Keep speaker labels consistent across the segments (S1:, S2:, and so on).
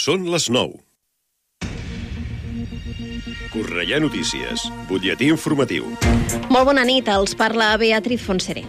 S1: Són les 9. Correia Notícies, butlletí informatiu.
S2: Molt bona nit, els parla Beatriz Fonseré.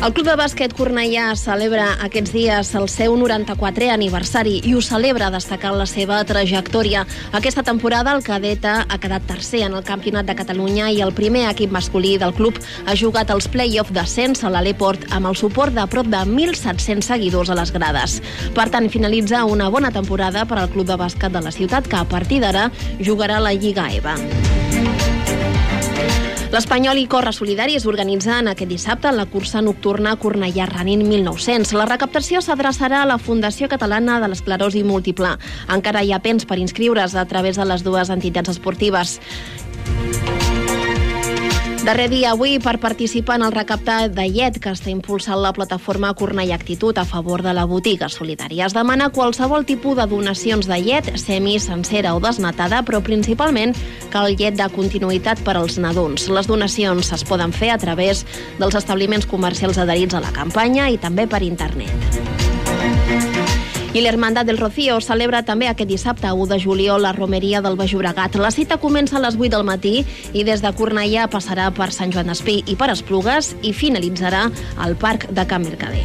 S2: El Club de Bàsquet Cornellà celebra aquests dies el seu 94è aniversari i ho celebra destacant la seva trajectòria. Aquesta temporada el cadeta ha quedat tercer en el Campionat de Catalunya i el primer equip masculí del club ha jugat els play-off d'ascens a l'Aleport amb el suport de prop de 1.700 seguidors a les grades. Per tant, finalitza una bona temporada per al Club de Bàsquet de la ciutat que a partir d'ara jugarà la Lliga EVA. L'Espanyol i Corre Solidari es organitzen aquest dissabte la cursa nocturna Cornellà Ranin 1900. La recaptació s'adreçarà a la Fundació Catalana de l'Esclerosi Múltiple. Encara hi ha temps per inscriure's a través de les dues entitats esportives. Darrer dia avui per participar en el recapte de llet que està impulsant la plataforma Cornellà Actitud a favor de la botiga solidària. Es demana qualsevol tipus de donacions de llet, semi, sencera o desnatada, però principalment cal llet de continuïtat per als nadons. Les donacions es poden fer a través dels establiments comercials adherits a la campanya i també per internet. I l'Hermandat del Rocío celebra també aquest dissabte 1 de juliol la romeria del Baix Llobregat. La cita comença a les 8 del matí i des de Cornellà passarà per Sant Joan d'Espí i per Esplugues i finalitzarà al Parc de Can Mercader.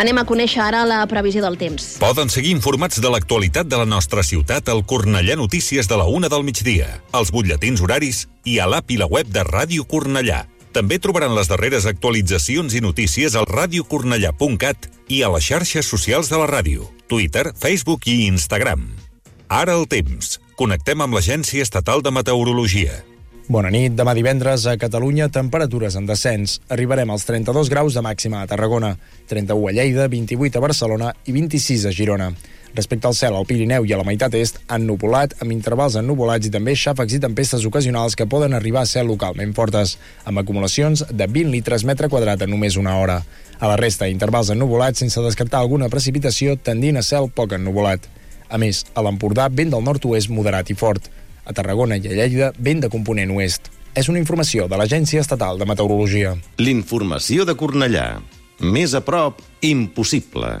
S2: Anem a conèixer ara la previsió del temps.
S3: Poden seguir informats de l'actualitat de la nostra ciutat al Cornellà Notícies de la una del migdia, als butlletins horaris i a l'app i la web de Ràdio Cornellà. També trobaran les darreres actualitzacions i notícies al radiocornellà.cat i a les xarxes socials de la ràdio, Twitter, Facebook i Instagram. Ara el temps. Connectem amb l'Agència Estatal de Meteorologia.
S4: Bona nit. Demà divendres a Catalunya, temperatures en descens. Arribarem als 32 graus de màxima a Tarragona, 31 a Lleida, 28 a Barcelona i 26 a Girona. Respecte al cel, al Pirineu i a la meitat est, ennuvolat, amb intervals ennuvolats i també xàfecs i tempestes ocasionals que poden arribar a ser localment fortes, amb acumulacions de 20 litres metre quadrat en només una hora. A la resta, intervals ennuvolats sense descartar alguna precipitació tendint a cel poc ennuvolat. A més, a l'Empordà, vent del nord-oest moderat i fort. A Tarragona i a Lleida, vent de component oest. És una informació de l'Agència Estatal de Meteorologia.
S5: L'informació de Cornellà. Més a prop, impossible.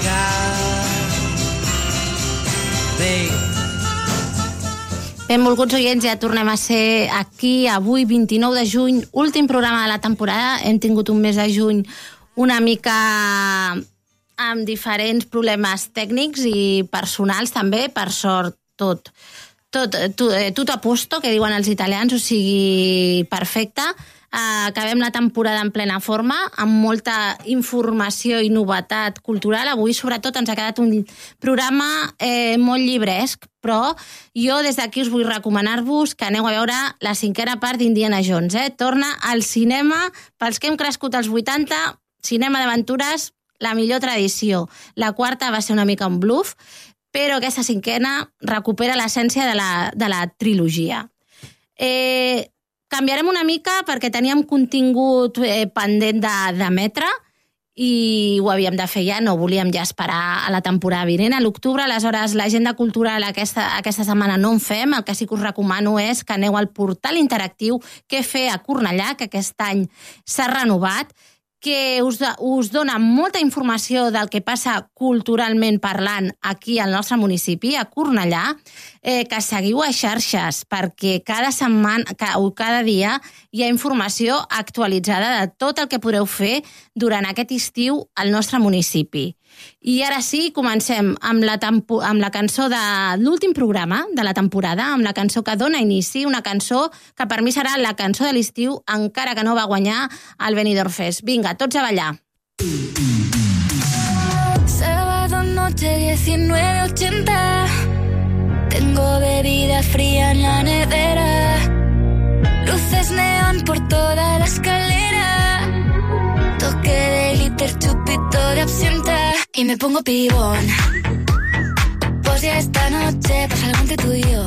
S6: Benvolguts oients, ja tornem a ser aquí avui, 29 de juny, últim programa de la temporada. Hem tingut un mes de juny una mica amb diferents problemes tècnics i personals també, per sort tot tot, tot, tot a posto, que diuen els italians, o sigui, perfecte. Acabem la temporada en plena forma, amb molta informació i novetat cultural. Avui, sobretot, ens ha quedat un programa eh, molt llibresc, però jo des d'aquí us vull recomanar-vos que aneu a veure la cinquena part d'Indiana Jones. Eh? Torna al cinema, pels que hem crescut als 80, cinema d'aventures, la millor tradició. La quarta va ser una mica un bluff, però aquesta cinquena recupera l'essència de, la, de la trilogia. Eh, canviarem una mica perquè teníem contingut eh, pendent d'emetre i ho havíem de fer ja, no volíem ja esperar a la temporada vinent, a l'octubre, aleshores l'agenda cultural aquesta, aquesta setmana no en fem, el que sí que us recomano és que aneu al portal interactiu que fer a Cornellà, que aquest any s'ha renovat, que us, us dona molta informació del que passa culturalment parlant aquí al nostre municipi, a Cornellà, eh, que seguiu a xarxes, perquè cada setmana o cada dia hi ha informació actualitzada de tot el que podreu fer durant aquest estiu al nostre municipi. I ara sí, comencem amb la, amb la cançó de l'últim programa de la temporada, amb la cançó que dona inici, una cançó que per mi serà la cançó de l'estiu, encara que no va guanyar el Benidorm Fest. Vinga, tots a ballar.
S7: Sábado noche 19.80 Tengo bebida fría en la nevera Luces neón por toda la escalera Toque de liter, chupito de absenta Y me pongo pibón. Pues ya esta noche pasa algo entre tú y yo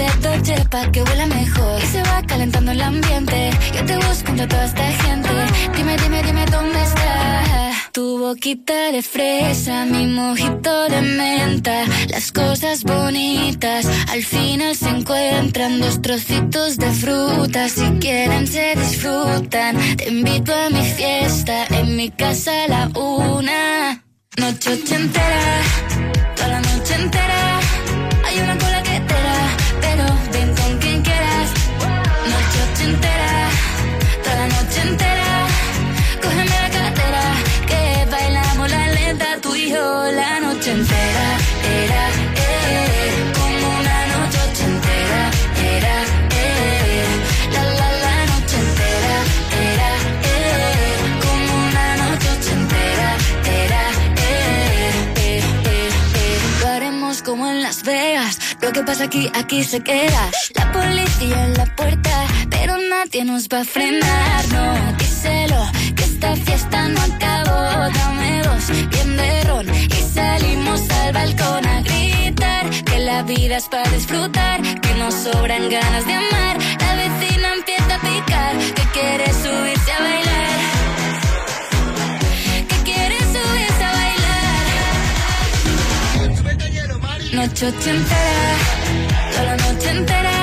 S7: de Dolce pa' que huela mejor. Y se va calentando el ambiente. Yo te busco entre toda esta gente. Dime, dime, dime dónde está Tu boquita de fresa, mi mojito de menta. Las cosas bonitas al final se encuentran. Dos trocitos de fruta, si quieren se disfrutan. Te invito a mi fiesta, en mi casa a la una. Noche ochentera, toda la noche entera Lo que pasa aquí, aquí se queda. La policía en la puerta Pero nadie nos va a frenar. No, díselo Que esta fiesta no acabó. Dame dos, bien de ron Y salimos al balcón a gritar Que la vida es para disfrutar Que nos sobran ganas de amar. La vecina empieza a picar Que quiere subirse a bailar Noche ochentera, toda la noche entera.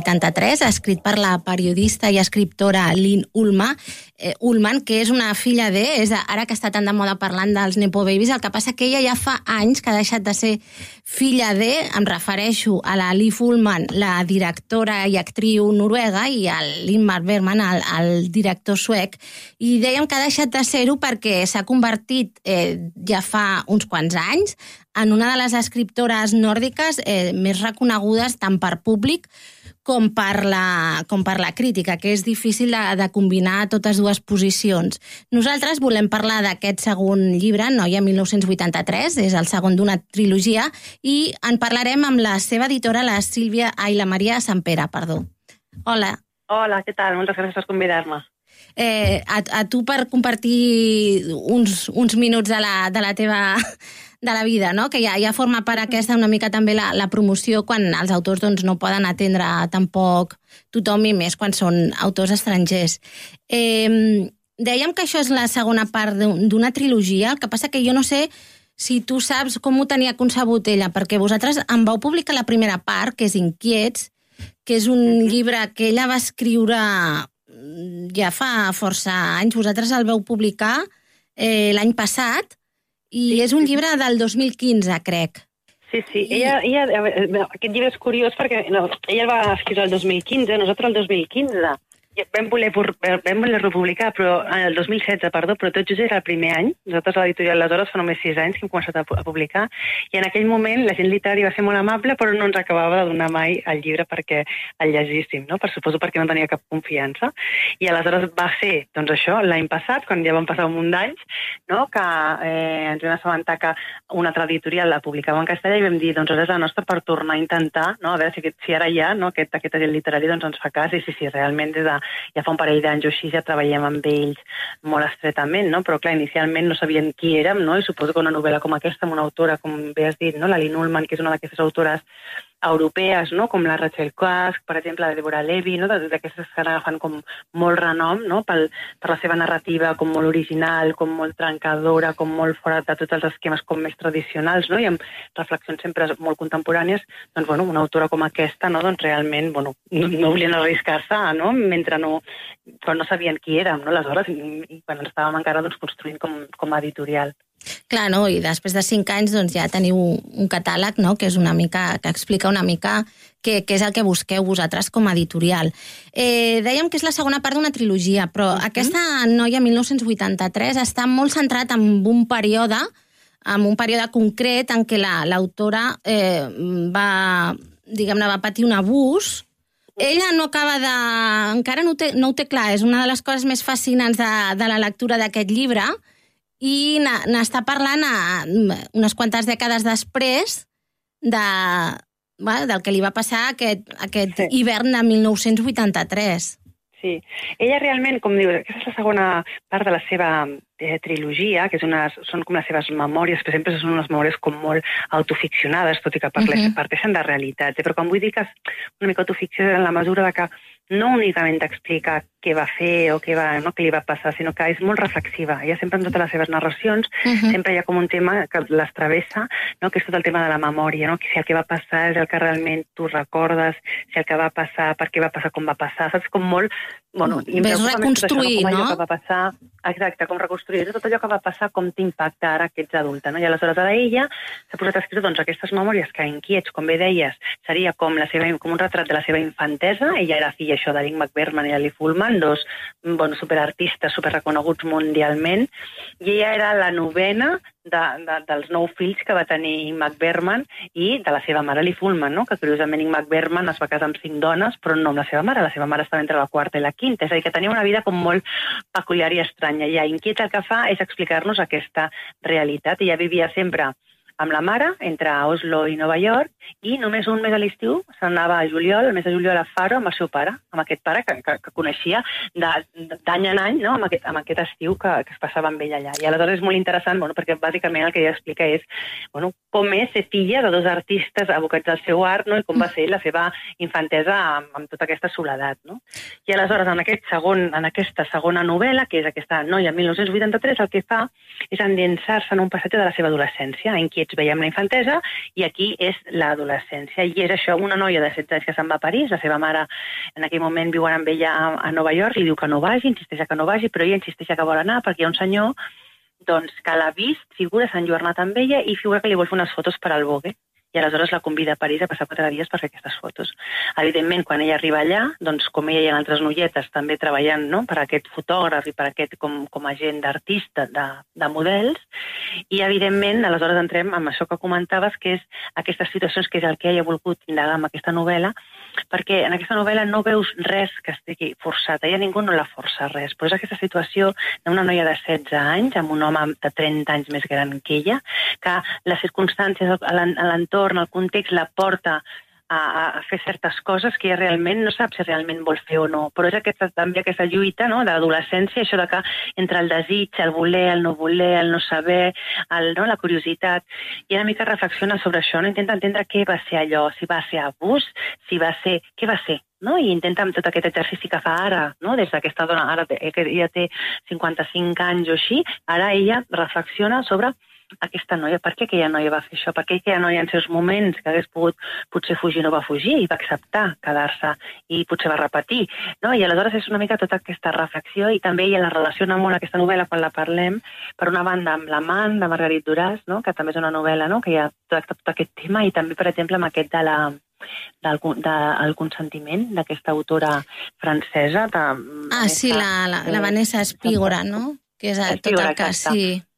S6: 1983, escrit per la periodista i escriptora Lynn Ullman, eh, Ullman, que és una filla de, és ara que està tan de moda parlant dels Nepo Babies, el que passa que ella ja fa anys que ha deixat de ser filla de, em refereixo a la Liv Ullman, la directora i actriu noruega, i al Lindmar Bergman, el, el director suec, i dèiem que ha deixat de ser-ho perquè s'ha convertit eh, ja fa uns quants anys en una de les escriptores nòrdiques eh, més reconegudes tant per públic com per, la, com per la crítica, que és difícil de, de combinar totes dues posicions. Nosaltres volem parlar d'aquest segon llibre, Noia 1983, és el segon d'una trilogia, i en parlarem amb la seva editora, la Sílvia, ai, la Maria Sampere, perdó. Hola.
S8: Hola, ¿qué tal? Muchas gracias por convidarme.
S6: Eh, a, a tu per compartir uns, uns minuts de la, de la teva de la vida, no? que ja, ja forma part aquesta una mica també la, la promoció quan els autors doncs, no poden atendre tampoc tothom i més quan són autors estrangers. Eh, dèiem que això és la segona part d'un- d'una trilogia, el que passa que jo no sé si tu saps com ho tenia concebut ella, perquè vosaltres em vau publicar la primera part, que és Inquiets, que és un llibre que ella va escriure mm, ja fa força anys. Vosaltres el veu publicar eh, l'any passat i
S8: Sí,
S6: és un
S8: sí.
S6: llibre del 2015, crec.
S8: Sí, sí. Ella, ella, aquest llibre és curiós perquè no, ella el va escriure el 2015, nosaltres el 2015. Vam voler, vam voler republicar, però en el 2016, perdó, però tot just era el primer any. Nosaltres a l'editorial aleshores fa només sis anys que hem començat a, a publicar, i en aquell moment la gent literària va ser molt amable, però no ens acabava de donar mai el llibre perquè el llegíssim, no? Per suposo perquè no tenia cap confiança. I aleshores va ser, doncs això, l'any passat, quan ja van passar un munt d'anys, no? que eh, ens vam assabentar que una altra editorial la publicava en castellà i vam dir, doncs ara és la nostra per tornar a intentar, no? a veure si, si ara ja no? aquest, aquest agent literari doncs, ens fa cas i sí, sí, realment des de, ja fa un parell d'anys o així ja treballem amb ells molt estretament, no? però clar, inicialment no sabien qui érem, no? i suposo que una novel·la com aquesta, amb una autora, com bé has dit, no? la Lynn Ullman, que és una d'aquestes autores europees, no? com la Rachel Cusk, per exemple, la Deborah Levy, no? d'aquestes que agafant com molt renom no? Pel, per la seva narrativa com molt original, com molt trencadora, com molt fora de tots els esquemes com més tradicionals, no? i amb reflexions sempre molt contemporànies, doncs, bueno, una autora com aquesta, no? doncs realment bueno, no, no volien arriscar-se, no? mentre no, però no sabien qui érem, no? aleshores, i, quan estàvem encara doncs, construint com, com a editorial.
S6: Clar, no? I després de cinc anys doncs, ja teniu un catàleg no? que és una mica que explica una mica què, què és el que busqueu vosaltres com a editorial. Eh, dèiem que és la segona part d'una trilogia, però uh -huh. aquesta noia 1983 està molt centrat en un període en un període concret en què la- l'autora eh, va, diguem-ne, va patir un abús ella no acaba de... encara no ho, té, no ho té clar, és una de les coses més fascinants de, de la lectura d'aquest llibre i n'està parlant a, unes quantes dècades després de, bueno, del que li va passar aquest, aquest
S8: Sí.
S6: hivern de 1983.
S8: Sí. Ella realment, com dius, aquesta és la segona part de la seva eh, trilogia, que és unes, són com les seves memòries, que sempre són unes memòries com molt autoficcionades, tot i que parles, uh
S6: Mhm.
S8: -huh. parteixen de realitats. Eh? Però quan vull dir que és una mica autoficció en la mesura de que no únicament explica què va fer o què, va, no, què li va passar, sinó que és molt reflexiva. Ella sempre en totes les seves narracions
S6: Uh -huh.
S8: sempre hi ha com un tema que les travessa, no? que és tot el tema de la memòria, no? que si el que va passar és el que realment tu recordes, si el que va passar, per què va passar, com va passar, saps? Com molt... Bueno, i em
S6: Ves
S8: tot això,
S6: reconstruir,
S8: com allò
S6: no?
S8: que va passar, exacte, com reconstruir tot allò que va passar, com t'impacta ara que ets adulta, no? I aleshores ara ella s'ha posat a escriure doncs, aquestes memòries que inquiets, com bé deies, seria com, la seva, com un retrat de la seva infantesa, ella era filla això de Lynn McBerman i Ali Fullman, dos bueno, superartistes superreconeguts mundialment, i ella era la novena de, de, dels nou fills que va tenir McBerman i de la seva mare, Lee Fullman, no? que curiosament McBerman es va casar amb cinc dones, però no amb la seva mare, la seva mare estava entre la quarta i la quinta, és a dir, que tenia una vida com molt peculiar i estranya. I ja inquieta el que fa és explicar-nos aquesta realitat. Ella vivia sempre amb la mare, entre Oslo i Nova York, i només un mes a l'estiu se'n anava a juliol, el mes de juliol a Faro, amb el seu pare, amb aquest pare que, que, que coneixia d'any en any, no? amb, aquest, amb aquest estiu que, que es passava amb ell allà. I aleshores és molt interessant, bueno, perquè bàsicament el que ella explica és bueno, com és ser filla de dos artistes abocats al seu art no? i com va ser la seva infantesa amb, amb tota aquesta soledat. No? I aleshores, en, aquest segon, en aquesta segona novel·la, que és aquesta noia 1983, el que fa és endinsar-se en un passatge de la seva adolescència. En Quiets veiem la infantesa i aquí és l'adolescència. I és això, una noia de 16 anys que se'n va a París, la seva mare en aquell moment viuen amb ella a, a Nova York, li diu que no vagi, insisteix que no vagi, però ella insisteix que vol anar perquè hi ha un senyor doncs, que l'ha vist, figura, s'ha enlluernat amb ella i figura que li vol fer unes fotos per al Vogue i aleshores la convida a París a passar quatre dies per fer aquestes fotos. Evidentment, quan ella arriba allà, doncs, com ella i altres noietes també treballant no? per aquest fotògraf i per aquest com, com a agent d'artista, de, de models, i evidentment, aleshores entrem amb això que comentaves, que és aquestes situacions que és el que ella ha volgut indagar amb aquesta novel·la, perquè en aquesta novel·la no veus res que estigui forçat, ella ningú no la força res, però és aquesta situació d'una noia de 16 anys amb un home de 30 anys més gran que ella, que les circumstàncies l'entorn, el context la porta a, a fer certes coses que ella realment no sap si realment vol fer o no. Però és aquesta, també aquesta lluita no, de l'adolescència, això de que entre el desig, el voler, el no voler, el no saber, el, no, la curiositat, i una mica reflexiona sobre això, no? intenta entendre què va ser allò, si va ser abús, si va ser... què va ser? No? I intenta amb tot aquest exercici que fa ara, no? des d'aquesta dona, ara que ella té 55 anys o així, ara ella reflexiona sobre aquesta noia, per què aquella noia va fer això? Per què aquella noia en seus moments que hagués pogut potser fugir no va fugir i va acceptar quedar-se i potser va repetir, no? I aleshores és una mica tota aquesta reflexió i també ella la relaciona molt aquesta novel·la quan la parlem, per una banda amb l'amant de Margarit Duràs, no? que també és una novel·la no? que ja tracta tot aquest tema i també, per exemple, amb aquest de la, del, de, el consentiment d'aquesta autora francesa. De,
S6: Ah, sí, la, la, la Vanessa Espígora, no? Que és a, tot
S8: Espígora,
S6: el cas,
S8: exacte.
S6: sí.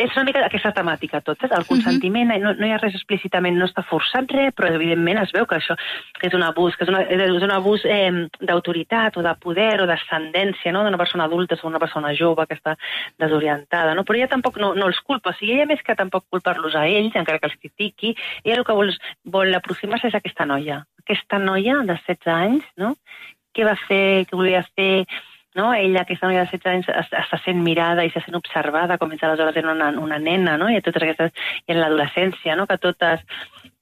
S8: És una mica aquesta temàtica tot, saps? el consentiment, uh -huh. no, no hi ha res explícitament, no està forçat res, però evidentment es veu que això que és un abús, que és, una, és un abús eh, d'autoritat o de poder o d'ascendència no? d'una persona adulta sobre una persona jove que està desorientada, no? però ella tampoc no, no els culpa, o sigui, ella més que tampoc culpar-los a ells, encara que els critiqui, ella el que vol, vol aproximar-se és aquesta noia, aquesta noia de 16 anys, no? què va fer, què volia fer, no? ella, aquesta noia de 16 anys, es- està sent mirada i se sent observada, com ells aleshores eren una, una nena, no? i totes aquestes, i en l'adolescència, no? que totes,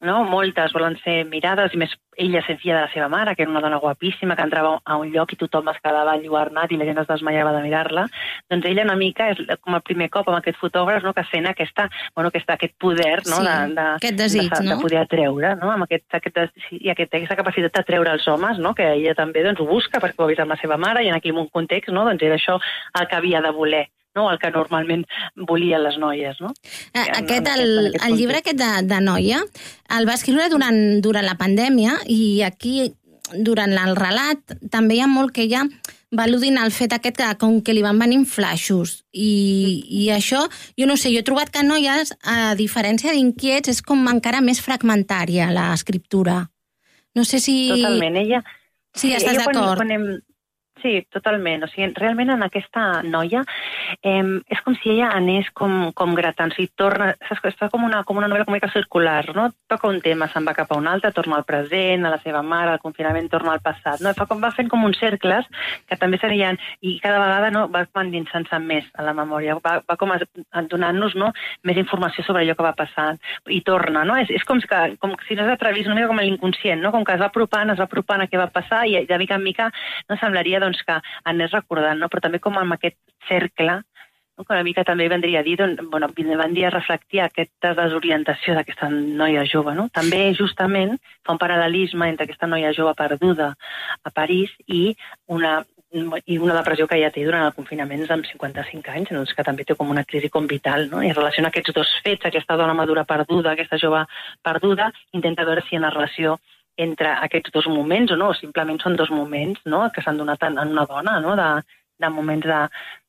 S8: no? moltes volen ser mirades, i més ella sent filla de la seva mare, que era una dona guapíssima, que entrava a un lloc i tothom es quedava enlluernat i la gent es desmaiava de mirar-la, doncs ella una mica és com el primer cop amb aquest fotògraf no? que sent aquesta, bueno, aquesta, aquest poder no?
S6: Sí,
S8: de, de,
S6: aquest desig,
S8: de,
S6: no?
S8: de poder atreure, no? amb aquest, aquest, des- sí, i aquest, aquesta capacitat d'atreure els homes, no? que ella també doncs, ho busca perquè ho ha vist amb la seva mare i en aquell context no? doncs era això el que havia de voler no? el que normalment volien les noies. No?
S6: Eh, Aquest,
S8: en
S6: el,
S8: aquest
S6: el llibre aquest de, de Noia, el va escriure durant, durant la pandèmia i aquí, durant el relat, també hi ha molt que ella va al·ludint al fet aquest que com que li van venir flaixos i, i això, jo no sé, jo he trobat que Noies, a diferència d'Inquiets, és com encara més fragmentària l'escriptura. No sé si...
S8: Totalment. Ella,
S6: Sí, estàs
S8: quan-
S6: d'acord.
S8: Quan hem, sí, totalment. O sigui, realment en aquesta noia eh, és com si ella anés com, com gratant, o sigui, torna, saps, està com una, com una novel·la com una mica circular, no? Toca un tema, se'n va cap a un altre, torna al present, a la seva mare, al confinament, torna al passat, no? Fa com, va fent com uns cercles que també serien, i cada vegada no, va endinsant-se més a la memòria, va, va com a- donant-nos no, més informació sobre allò que va passant, i torna, no? És, és com, que, com si no s'atrevís una mica com l'inconscient, no? Com que es va apropant, es va apropant a què va passar, i de mica en mica no semblaria doncs, que anés recordant, no? però també com amb aquest cercle no? que una mica també vendria a dir, doncs, bueno, vendria a reflectir aquesta desorientació d'aquesta noia jove. No? També, justament, fa un paral·lelisme entre aquesta noia jove perduda a París i una i una depressió que ja té durant el confinament amb 55 anys, doncs que també té com una crisi com vital, no? I relaciona aquests dos fets, aquesta dona madura perduda, aquesta jove perduda, intenta veure si ha una relació entre aquests dos moments o no, simplement són dos moments no? que s'han donat en, en una dona, no? de, de moments de,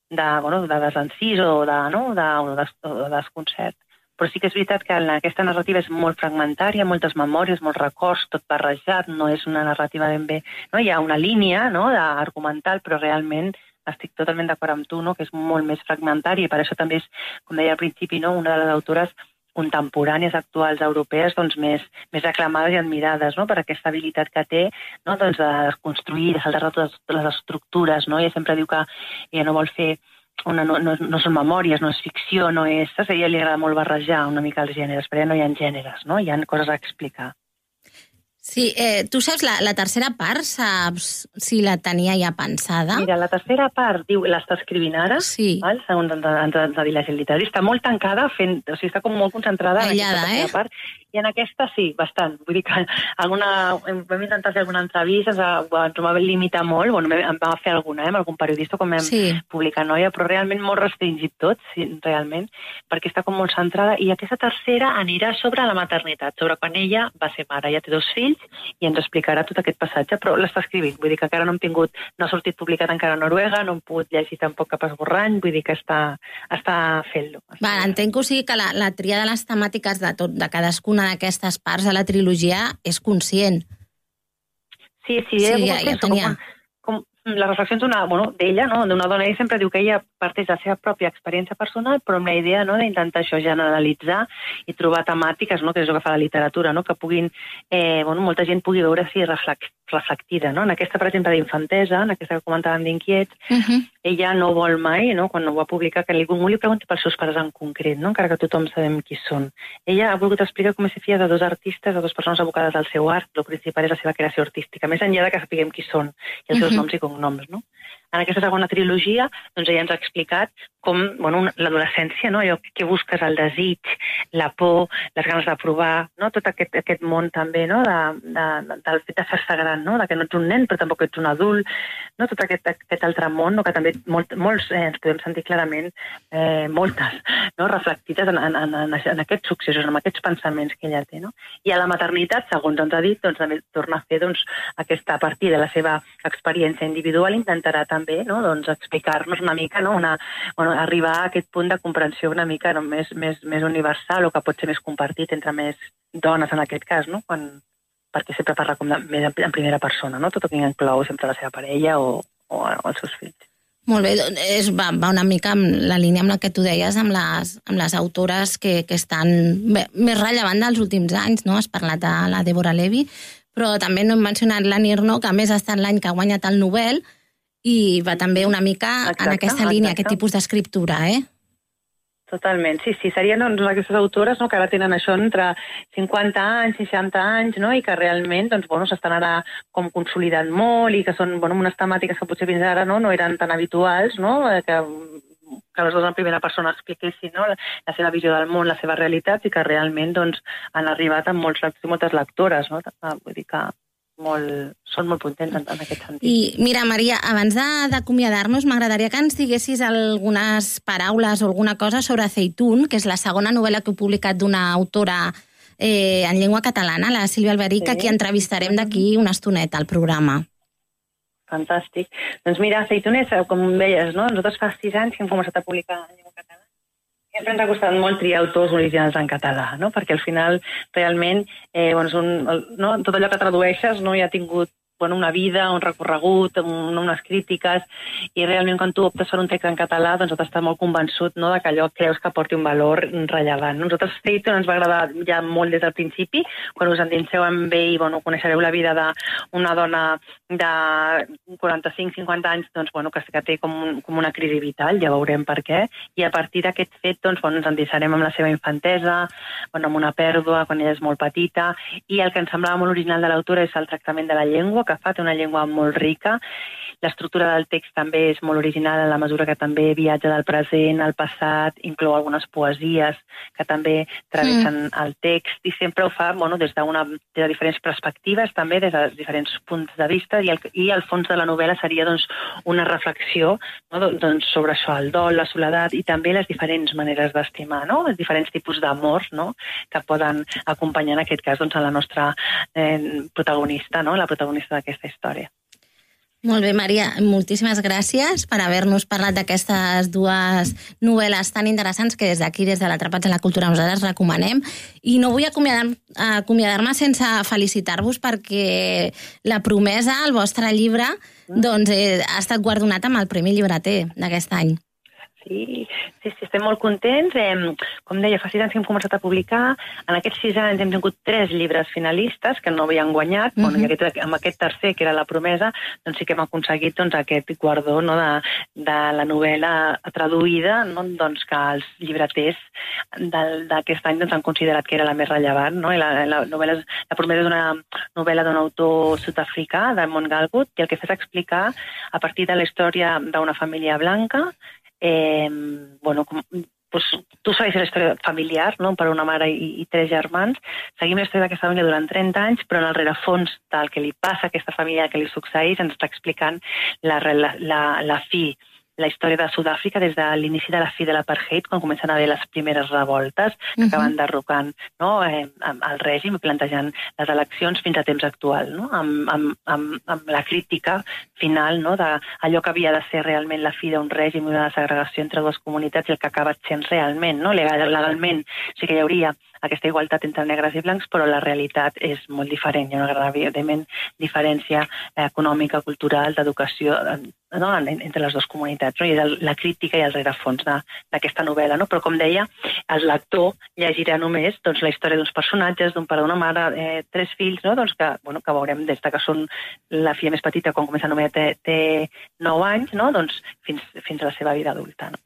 S8: de, bueno, de desencís o de, no? de, o de, o de desconcert. Però sí que és veritat que aquesta narrativa és molt fragmentària, moltes memòries, molts records, tot barrejat, no és una narrativa ben bé... No? Hi ha una línia no? argumental, però realment estic totalment d'acord amb tu, no? que és molt més fragmentària i per això també és, com deia al principi, no? una de les autores contemporànies actuals europees doncs, més, més aclamades i admirades no? per aquesta habilitat que té no? doncs, de construir, de saltar totes les estructures. No? Ella sempre diu que ella no vol fer una, no, no, no són memòries, no és ficció, no és... A ella li agrada molt barrejar una mica els gèneres, però ja no hi ha gèneres, no? hi ha coses a explicar.
S6: Sí, eh, tu saps, la, la tercera part, saps si la tenia ja pensada?
S8: Mira, la tercera part, diu, l'està escrivint ara,
S6: sí.
S8: val? segons ens, ens, ens ha dit la gent literària. Està molt tancada, fent, o sigui, està com molt concentrada
S6: Aïllada,
S8: en aquesta tercera
S6: eh?
S8: part. I en aquesta sí, bastant. Vull dir que alguna, vam intentar fer alguna entrevista, ens, va- ens ho va limitar molt, bueno, em va fer alguna, eh, amb algun periodista, com vam
S6: Sí.
S8: publicar Noia, però realment molt restringit tot, sí, realment, perquè està com molt centrada. I aquesta tercera anirà sobre la maternitat, sobre quan ella va ser mare. Ja té dos fills i ens explicarà tot aquest passatge, però l'està escrivint. Vull dir que encara no hem tingut, no ha sortit publicat encara a Noruega, no hem pogut llegir tampoc cap esborrany, vull dir que està, està fent-lo.
S6: Va, entenc que o sigui que la, la tria de les temàtiques de, tot, de cadascuna d'aquestes parts de la trilogia és conscient.
S8: Sí, sí,
S6: Sí, ja- ja tenia.
S8: Com les reflexions d'una bueno, d'ella, no? d'una dona. Ella sempre diu que ella parteix de la seva pròpia experiència personal, però amb la idea no, d'intentar això generalitzar i trobar temàtiques, no? que és el que fa la literatura, no? que puguin, eh, bueno, molta gent pugui veure si reflex, reflectida. No? En aquesta, per exemple, d'infantesa, en aquesta que comentàvem d'inquiets,
S6: Uh -huh.
S8: ella no vol mai, no, quan ho va publicar, que ningú li pregunti pels seus pares en concret, no, encara que tothom sabem qui són. Ella ha volgut explicar com és ser filla de dos artistes, de dues persones abocades al seu art, el principal és la seva creació artística, més enllà de que sapiguem qui són i els seus
S6: Mhm.
S8: noms i cognoms. No? En aquesta segona trilogia doncs ella ens ha explicat com bueno, l'adolescència, no? allò que busques, el desig, la por, les ganes de provar, no? tot aquest, aquest món també no? de, de, de, del fet de fer-se gran, no? de que no ets un nen però tampoc ets un adult, no? tot aquest, aquest altre món no? que també molt, molts eh, ens podem sentir clarament, eh, moltes, no? reflectides en, en, en, en aquests successos, en aquests pensaments que ella té. No? I a la maternitat, segons ens ha dit, doncs, també torna a fer doncs, aquesta, a partir de la seva experiència individual, intentarà també no? doncs, explicar-nos una mica, no? una, bueno, arribar a aquest punt de comprensió una mica no? més, més, més universal o que pot ser més compartit entre més dones en aquest cas, no? Quan, perquè sempre parla com de, més en, primera persona, no? tot el que inclou sempre la seva parella o, o, o els seus fills.
S6: Molt bé, doncs és, va, va una mica amb la línia amb la que tu deies, amb les, amb les autores que, que estan bé, més rellevant dels últims anys, no? Has parlat de la Deborah Levy, però també no hem mencionat la Nirno, que a més ha estat l'any que ha guanyat el Nobel, i va també una mica
S8: Exacte,
S6: en aquesta línia,
S8: exacte.
S6: aquest tipus d'escriptura, eh?
S8: Totalment, sí, sí, serien doncs, aquestes autores no, que ara tenen això entre 50 anys, 60 anys, no, i que realment doncs, bueno, s'estan ara com consolidant molt i que són bueno, unes temàtiques que potser fins ara no, no eren tan habituals, no, eh, que, que les dues en primera persona expliquessin no, la, la seva visió del món, la seva realitat i que realment doncs, han arribat amb molts, moltes lectores. No? Vull dir que molt, són molt contents en, en aquest sentit.
S6: I mira, Maria, abans d'acomiadar-nos, m'agradaria que ens diguessis algunes paraules o alguna cosa sobre Aceitún, que és la segona novel·la que heu publicat d'una autora eh, en llengua catalana, la Sílvia Alberic,
S8: Sí.
S6: a qui entrevistarem d'aquí una estoneta al programa.
S8: Fantàstic. Doncs mira, Aceitunes, eh, com deies, no? nosaltres fa sis anys que hem començat a publicar en llengua. Sempre ens ha costat molt triar autors originals en català, no? perquè al final realment eh, bueno, un, no? tot allò que tradueixes no? ja ha tingut bueno, una vida, un recorregut, un, unes crítiques, i realment quan tu optes per un text en català, doncs has d'estar molt convençut no, de que allò creus que porti un valor rellevant. Nosaltres Peyton ens va agradar ja molt des del principi, quan us endinseu amb ell i bueno, coneixereu la vida d'una dona de 45-50 anys doncs, bueno, que, que té com, un, com una crisi vital, ja veurem per què, i a partir d'aquest fet doncs, bueno, ens endinsarem amb la seva infantesa, bueno, amb una pèrdua quan ella és molt petita, i el que ens semblava molt original de l'autora és el tractament de la llengua, que fa té una llengua molt rica, l'estructura del text també és molt original en la mesura que també viatja del present al passat, inclou algunes poesies que també travessen mm. el text i sempre ho fa bueno, des, d'una, des de diferents perspectives, també des de diferents punts de vista i el, i el fons de la novel·la seria doncs, una reflexió no, Don- doncs, sobre això, el dol, la soledat i també les diferents maneres d'estimar, no? els diferents tipus d'amor no? que poden acompanyar en aquest cas doncs, a la nostra eh, protagonista, no? la protagonista d'aquesta història.
S6: Molt bé, Maria, moltíssimes gràcies per haver-nos parlat d'aquestes dues novel·les tan interessants que des d'aquí, des de l'Atrapats en la Cultura, nosaltres recomanem. I no vull acomiadar- acomiadar-me sense felicitar-vos perquè La promesa, el vostre llibre, doncs, eh, ha estat guardonat amb el Premi Llibreter d'aquest any.
S8: Sí, sí, sí, estem molt contents. Eh, com deia, fa sis anys que hem començat a publicar. En aquests sis anys hem tingut tres llibres finalistes que no havien guanyat. Uh -huh. bueno, i aquest, amb aquest tercer, que era La promesa, doncs sí que hem aconseguit doncs, aquest guardó no, de, de la novel·la traduïda, no, doncs, que els llibreters d'aquest any doncs, han considerat que era la més rellevant. No? I la, la, novel·la, la promesa és una novel·la d'un autor sud-africà, Damon Galgut, i el que fa és explicar, a partir de la història d'una família blanca, eh, bueno, com, pues, tu segueixes la història familiar, no? per una mare i, i tres germans, seguim la història d'aquesta família durant 30 anys, però en el rerefons del que li passa a aquesta família, que li succeeix, ens està explicant la, la, la, la fi la història de Sud-àfrica des de l'inici de la fi de l'apartheid, quan comencen a haver les primeres revoltes que
S6: Mhm.
S8: acaben derrocant no, eh, el règim i plantejant les eleccions fins a temps actual, no? amb, amb, amb, amb la crítica final no, d'allò que havia de ser realment la fi d'un règim i una segregació entre dues comunitats i el que ha acabat sent realment. No? Legal, legalment sí que hi hauria aquesta igualtat entre negres i blancs, però la realitat és molt diferent. Hi ha una gran, evidentment, diferència eh, econòmica, cultural, d'educació eh, no? en- entre les dues comunitats. No? I és la crítica i el rerefons d'aquesta novel·la. No? Però, com deia, el lector llegirà només doncs, la història d'uns personatges, d'un pare, d'una mare, eh, tres fills, no? doncs que, bueno, que veurem des de que són la filla més petita, quan comença a novel·la, té, té 9 anys, no? doncs fins, fins a la seva vida adulta. No?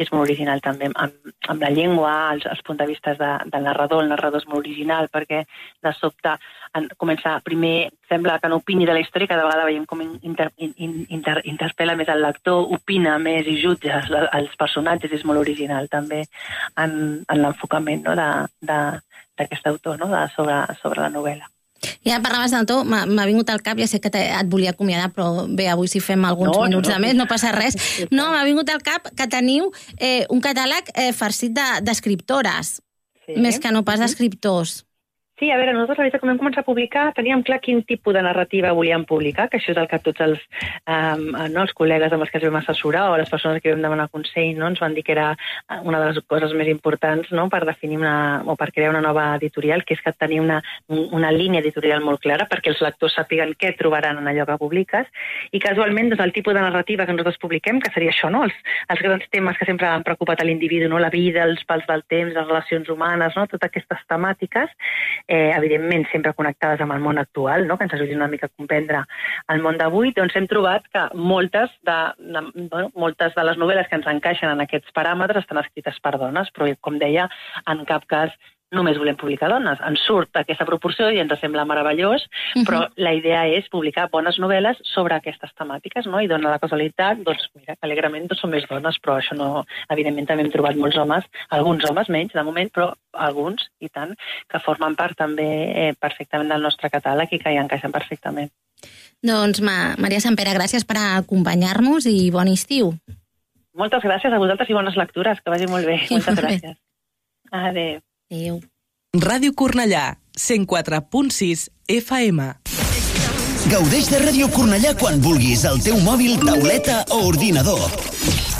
S8: I és molt original també amb, amb la llengua, els, els punts de vista de, del narrador, el narrador és molt original perquè de sobte en, comença primer, sembla que no opini de la història, cada vegada veiem com inter, in, inter, interpel·la més el lector, opina més i jutja els, els personatges, és molt original també en, en l'enfocament no, d'aquest autor no, de, sobre, sobre la novel·la.
S6: Ja parlaves del to, m'ha vingut al cap, ja sé que et volia acomiadar, però bé, avui si fem alguns no, minuts no, no. de més no passa res. No, m'ha vingut al cap que teniu eh, un catàleg eh, farcit d'escriptores, de, sí. més que no pas d'escriptors.
S8: Sí, a veure, nosaltres la veritat, quan vam començar a publicar, teníem clar quin tipus de narrativa volíem publicar, que això és el que tots els, um, no, els col·legues amb els que ens vam assessorar o les persones que vam demanar consell no, ens van dir que era una de les coses més importants no, per definir una, o per crear una nova editorial, que és que tenir una, una línia editorial molt clara perquè els lectors sàpiguen què trobaran en allò que publiques i casualment doncs, el tipus de narrativa que nosaltres publiquem, que seria això, no? els, els grans temes que sempre han preocupat a l'individu, no? la vida, els pals del temps, les relacions humanes, no? totes aquestes temàtiques, eh, evidentment sempre connectades amb el món actual, no? que ens ajudin una mica a comprendre el món d'avui, doncs hem trobat que moltes de, de, bueno, moltes de les novel·les que ens encaixen en aquests paràmetres estan escrites per dones, però com deia, en cap cas només volem publicar dones. Ens surt aquesta proporció i ens sembla meravellós, uh -huh. però la idea és publicar bones novel·les sobre aquestes temàtiques, no? I dona la casualitat, doncs, mira, que alegrement doncs, són més dones, però això no... Evidentment també hem trobat molts homes, alguns homes menys, de moment, però alguns, i tant, que formen part també eh, perfectament del nostre catàleg i que hi encaixen perfectament.
S6: Doncs, Ma Maria Sampere, gràcies per acompanyar-nos i bon estiu.
S8: Moltes gràcies a vosaltres i bones lectures, que vagi molt bé. Moltes molt gràcies. Bé. Adéu.
S6: Adéu.
S9: Ràdio Cornellà, 104.6 FM.
S10: Gaudeix de Ràdio Cornellà quan vulguis al teu mòbil, tauleta o ordinador.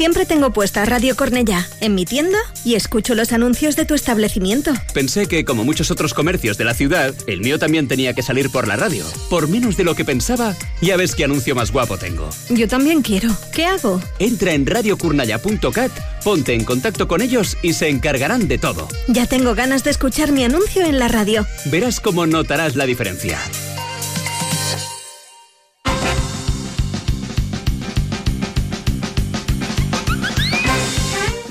S11: siempre tengo puesta Radio Cornellá en mi tienda y escucho los anuncios de tu establecimiento.
S12: Pensé que, como muchos otros comercios de la ciudad, el mío también tenía que salir por la radio. Por menos de lo que pensaba, ya ves qué anuncio más guapo tengo.
S11: Yo también quiero. ¿Qué hago?
S12: Entra en radiocurnalla.cat, ponte en contacto con ellos y se encargarán de todo.
S11: Ya tengo ganas de escuchar mi anuncio en la radio.
S12: Verás cómo notarás la diferencia.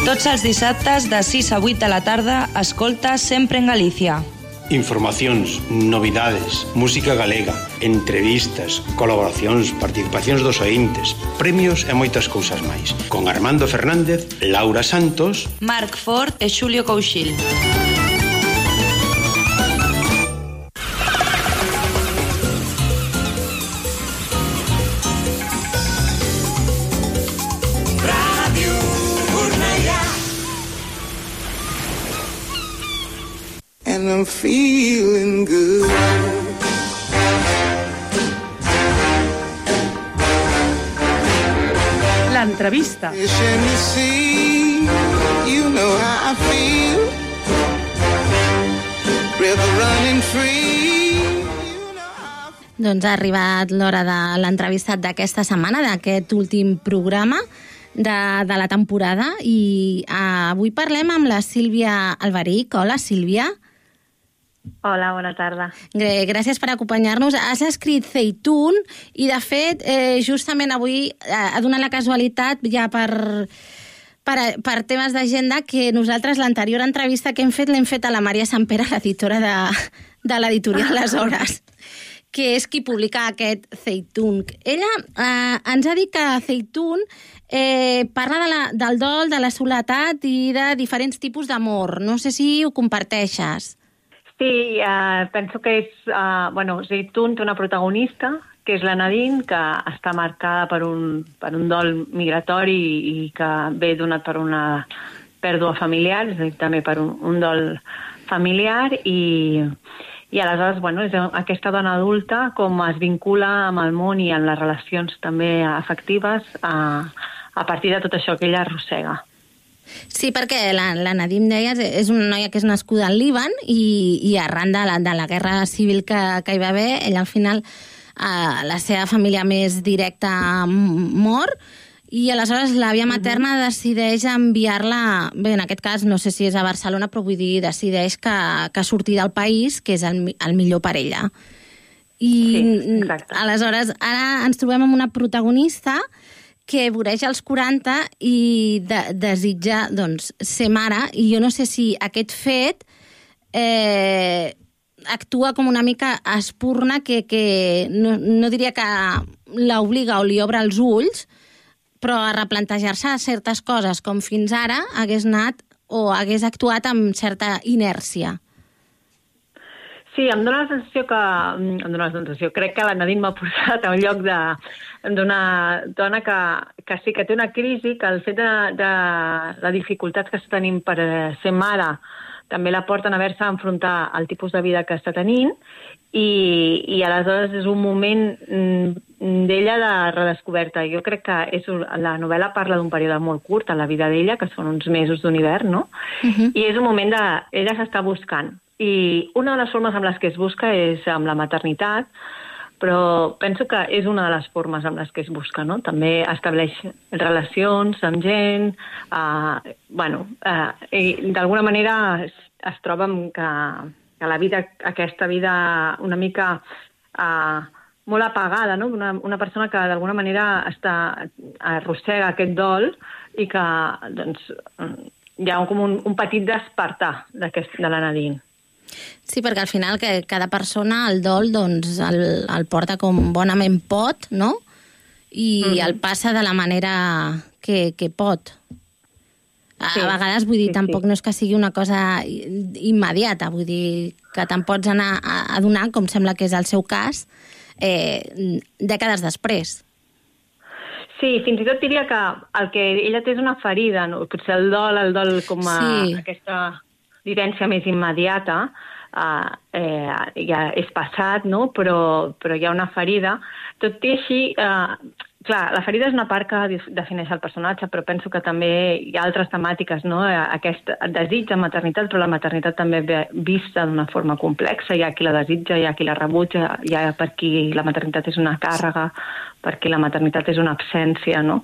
S13: Tots els dissabtes de 6 a 8 de la tarda, escolta Sempre en Galícia.
S14: Informacións, novidades, música galega, entrevistas, colaboracións, participacións dos ointes, premios e moitas cousas máis. Con Armando Fernández, Laura Santos,
S13: Marc Ford e Xulio Couchil.
S15: Feeling good.
S9: L'entrevista.
S15: You know how I feel. River running free.
S6: Doncs ha arribat l'hora de l'entrevista d'aquesta setmana, d'aquest últim programa de, de la temporada i uh, avui parlem amb la Sílvia Alberich. Hola, Sílvia.
S16: Hola, bona tarda.
S6: Gr- Gràcies per acompanyar-nos. Has escrit Zeitun i, de fet, eh, justament avui eh, ha donat la casualitat ja per, per, per temes d'agenda que nosaltres l'anterior entrevista que hem fet l'hem fet a la Maria Sampere, l'editora de, de l'editorial Les Hores que és qui publica aquest Zeitun. Ella eh, ens ha dit que Zeitun eh, parla de la, del dol, de la soledat i de diferents tipus d'amor. No sé si ho comparteixes.
S16: Sí, uh, penso que és... Uh, bueno, Zeitun té una protagonista, que és la Nadine, que està marcada per un, per un dol migratori i, i que ve donat per una pèrdua familiar, és a dir, també per un, un dol familiar i, i aleshores, bueno, és aquesta dona adulta com es vincula amb el món i en les relacions també afectives a, a partir de tot això que ella arrossega.
S6: Sí, perquè la, la Nadim deia és una noia que és nascuda al Líban i, i arran de la, de la guerra civil que, que hi va haver, ella al final eh, la seva família més directa mor i aleshores l'àvia materna decideix enviar-la, bé, en aquest cas no sé si és a Barcelona, però vull dir, decideix que, que surti del país, que és el, el millor per ella. I
S16: Sí,
S6: aleshores ara ens trobem amb una protagonista que voreja els 40 i de, desitja doncs, ser mare, i jo no sé si aquest fet eh, actua com una mica espurna que, que no, no diria que l'obliga o li obre els ulls, però a replantejar-se certes coses com fins ara hagués anat o hagués actuat amb certa inèrcia.
S16: Sí, em dóna la sensació que... mm, Em dóna la sensació. Crec que la Nadine m'ha posat a un lloc de d'una dona que, que sí que té una crisi, que el fet de, de la dificultat que està tenint per eh, ser mare també la porten a haver-se a enfrontar al tipus de vida que està tenint i, i aleshores és un moment mm, d'ella de redescoberta. Jo crec que és, la novel·la parla d'un període molt curt a la vida d'ella, que són uns mesos d'univers, no? I és un moment de... Ella s'està buscant. I una de les formes amb les que es busca és amb la maternitat, però penso que és una de les formes amb les que es busca, no? També estableix relacions amb gent, uh, bueno, uh, i d'alguna manera es, es troba amb que, que la vida, aquesta vida una mica uh, molt apagada, no? Una, una persona que d'alguna manera està, arrossega aquest dol i que doncs, hi ha com un, un petit despertar de la Nadine.
S6: Sí, perquè al final que cada persona el dol doncs, el, el porta com bonament pot, no? I
S16: Mhm.
S6: el passa de la manera que, que pot. A,
S16: Sí,
S6: a vegades, vull dir,
S16: sí,
S6: tampoc
S16: sí.
S6: no és que sigui una cosa immediata, vull dir, que te'n pots anar a, a donar, com sembla que és el seu cas, eh, dècades després.
S16: Sí, fins i tot diria que el que ella té és una ferida, no? potser el dol, el dol com a
S6: Sí.
S16: aquesta vivència més immediata, uh, eh, ja és passat, no? però, però hi ha una ferida. Tot i així, uh, clar, la ferida és una part que defineix el personatge, però penso que també hi ha altres temàtiques, no? Eh, Aquest desig de maternitat, però la maternitat també ve vista d'una forma complexa. Hi ha qui la desitja, hi ha qui la rebutja, hi ha per qui la maternitat és una càrrega, per qui la maternitat és una absència, no?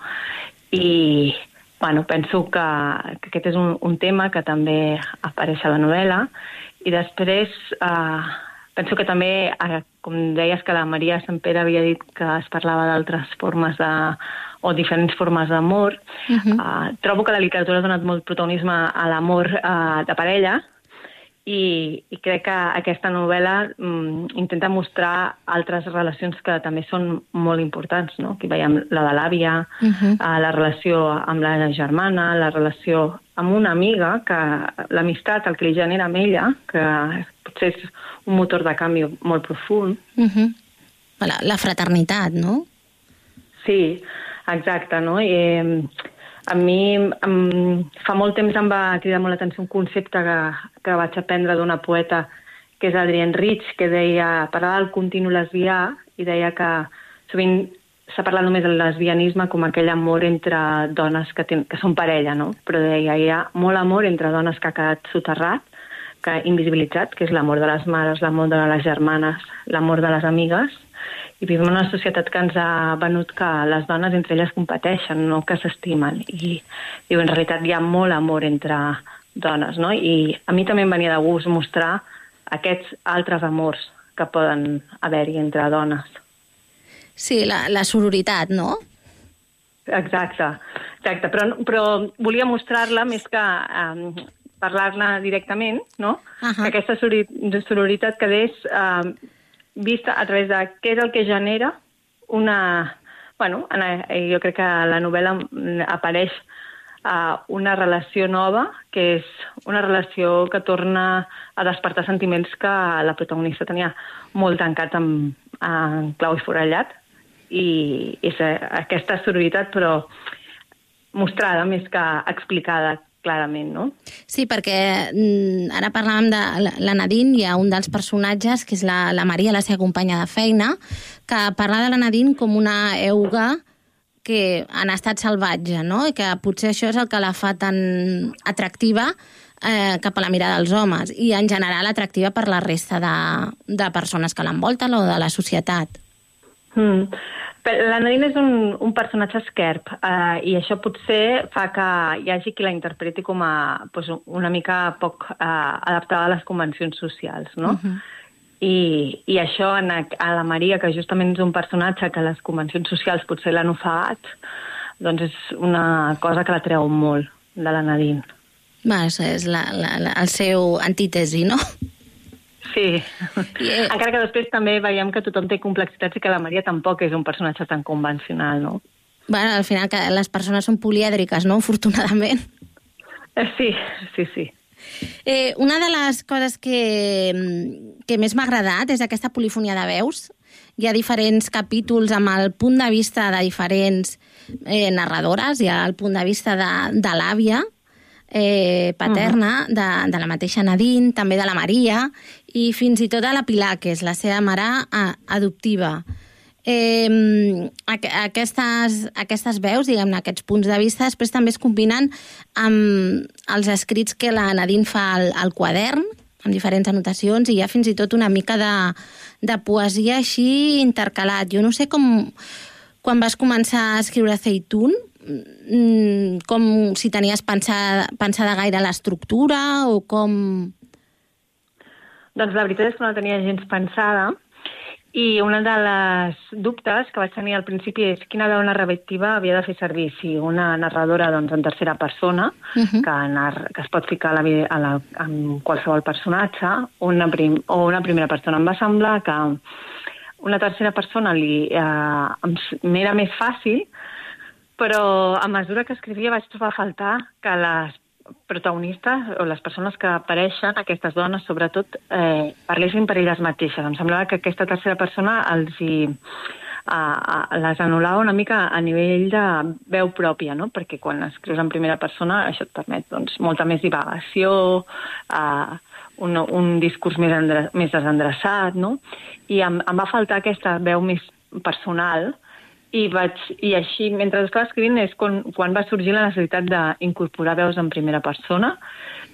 S16: I, bueno, penso que, que aquest és un, un tema que també apareix a la novel·la. I després, eh, penso que també, eh, com deies que la Maria Sant Pere havia dit que es parlava d'altres formes de o diferents formes d'amor, uh -huh. uh, trobo que la literatura ha donat molt protagonisme a l'amor uh, de parella i, i crec que aquesta novel·la mm, intenta mostrar altres relacions que també són molt importants, no? Aquí veiem la de l'àvia,
S6: Uh -huh.
S16: uh, la relació amb la germana, la relació amb una amiga, que l'amistat, el que li genera amb ella, que potser és un motor de canvi molt profund.
S6: Uh -huh. la, la fraternitat, no?
S16: Sí, exacte, no? I, eh, a mi em, fa molt temps em va cridar molt l'atenció un concepte que, que vaig aprendre d'una poeta que és Adrienne Rich, que deia, parlava del continu lesbià i deia que sovint s'ha parlat només del lesbianisme com aquell amor entre dones que, ten, que són parella, no? Però deia, hi ha molt amor entre dones que ha quedat soterrat, que invisibilitzat, que és l'amor de les mares, l'amor de les germanes, l'amor de les amigues, i vivim en una societat que ens ha venut que les dones entre elles competeixen, no que s'estimen. I diu, en realitat hi ha molt amor entre dones, no? I a mi també em venia de gust mostrar aquests altres amors que poden haver-hi entre dones.
S6: Sí, la, la sororitat, no?
S16: Exacte, exacte. Però, però volia mostrar-la més que um, parlar-ne directament, no? Uh -huh. Que aquesta sorori- sororitat quedés um, vista a través de què és el que genera una... Bueno, en, eh, jo crec que la novel·la mm, apareix uh, una relació nova, que és una relació que torna a despertar sentiments que la protagonista tenia molt tancats en, en clau i forellat, i és eh, aquesta sororitat, però mostrada més que explicada clarament, no?
S6: Sí, perquè mm, ara parlàvem de la- la Nadine, hi ha un dels personatges, que és la, la Maria, la seva companya de feina, que parla de la Nadine com una euga que en estat salvatge, no? I que potser això és el que la fa tan atractiva eh, cap a la mirada dels homes i en general atractiva per la resta de, de persones que l'envolten o de la societat.
S16: Mm. La Nadine és un, un personatge esquerp eh, i això potser fa que hi hagi qui la interpreti com a pues, una mica poc eh, adaptada a les convencions socials, no? Uh -huh. I, I això en, a, a la Maria, que justament és un personatge que les convencions socials potser l'han ofegat, doncs és una cosa que la treu molt de la Nadine.
S6: Va, és, és la, la, la, el seu antítesi, no?
S16: Sí, encara que després també veiem que tothom té complexitats i que la Maria tampoc és un personatge tan convencional, no?
S6: Bueno, al final que les persones són polièdriques, no?, afortunadament.
S16: Eh, Sí, sí, sí.
S6: Eh, una de les coses que, que més m'ha agradat és aquesta polifonia de veus. Hi ha diferents capítols amb el punt de vista de diferents eh, narradores, hi ha el punt de vista de, de l'àvia eh, paterna, uh -huh. de, de la mateixa Nadine, també de la Maria, i fins i tot de la Pilar, que és la seva mare a, adoptiva. Eh, aqu aquestes, aquestes veus, diguem-ne, aquests punts de vista, després també es combinen amb els escrits que la Nadine fa al, al quadern, amb diferents anotacions, i hi ha fins i tot una mica de, de poesia així intercalat. Jo no sé com... Quan vas començar a escriure Zeitun, mm, com si tenies pensada, pensada gaire l'estructura o com...
S16: Doncs la veritat és que no la tenia gens pensada i una de les dubtes que vaig tenir al principi és quina veu narrativa havia de fer servir, si una narradora doncs, en tercera persona, uh -huh. que, nar que es pot ficar a la, a la, en qualsevol personatge, una, prim o una primera persona. Em va semblar que una tercera persona li, eh, m'era més fàcil, però a mesura que escrivia vaig trobar a faltar que les protagonistes o les persones que apareixen, aquestes dones sobretot, eh, parlessin per elles mateixes. Em semblava que aquesta tercera persona els hi, a, a, les anul·lava una mica a nivell de veu pròpia, no? perquè quan escrius en primera persona això et permet doncs, molta més divagació, eh, un, un discurs més, endre, més desendreçat, no? i em, em va faltar aquesta veu més personal i, vaig, i així, mentre estava escrivint, és quan, quan va sorgir la necessitat d'incorporar veus en primera persona,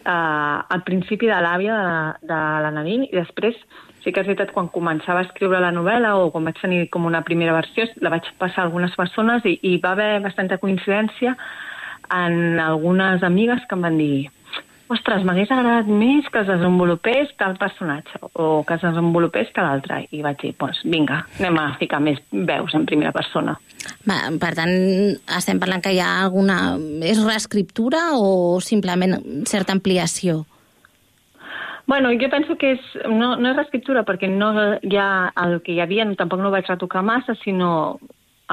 S16: eh, al principi de l'àvia de, de la Nadine, i després sí que és veritat, quan començava a escriure la novel·la o quan vaig tenir com una primera versió, la vaig passar a algunes persones i, i va haver bastanta coincidència en algunes amigues que em van dir ostres, m'hagués agradat més que es desenvolupés tal personatge o que es desenvolupés que l'altre. I vaig dir, doncs vinga, anem a ficar més veus en primera persona.
S6: Va, per tant, estem parlant que hi ha alguna... És reescriptura o simplement certa ampliació?
S16: Bueno, jo penso que és, no, no és reescriptura perquè no hi ha el que hi havia, tampoc no ho vaig retocar massa, sinó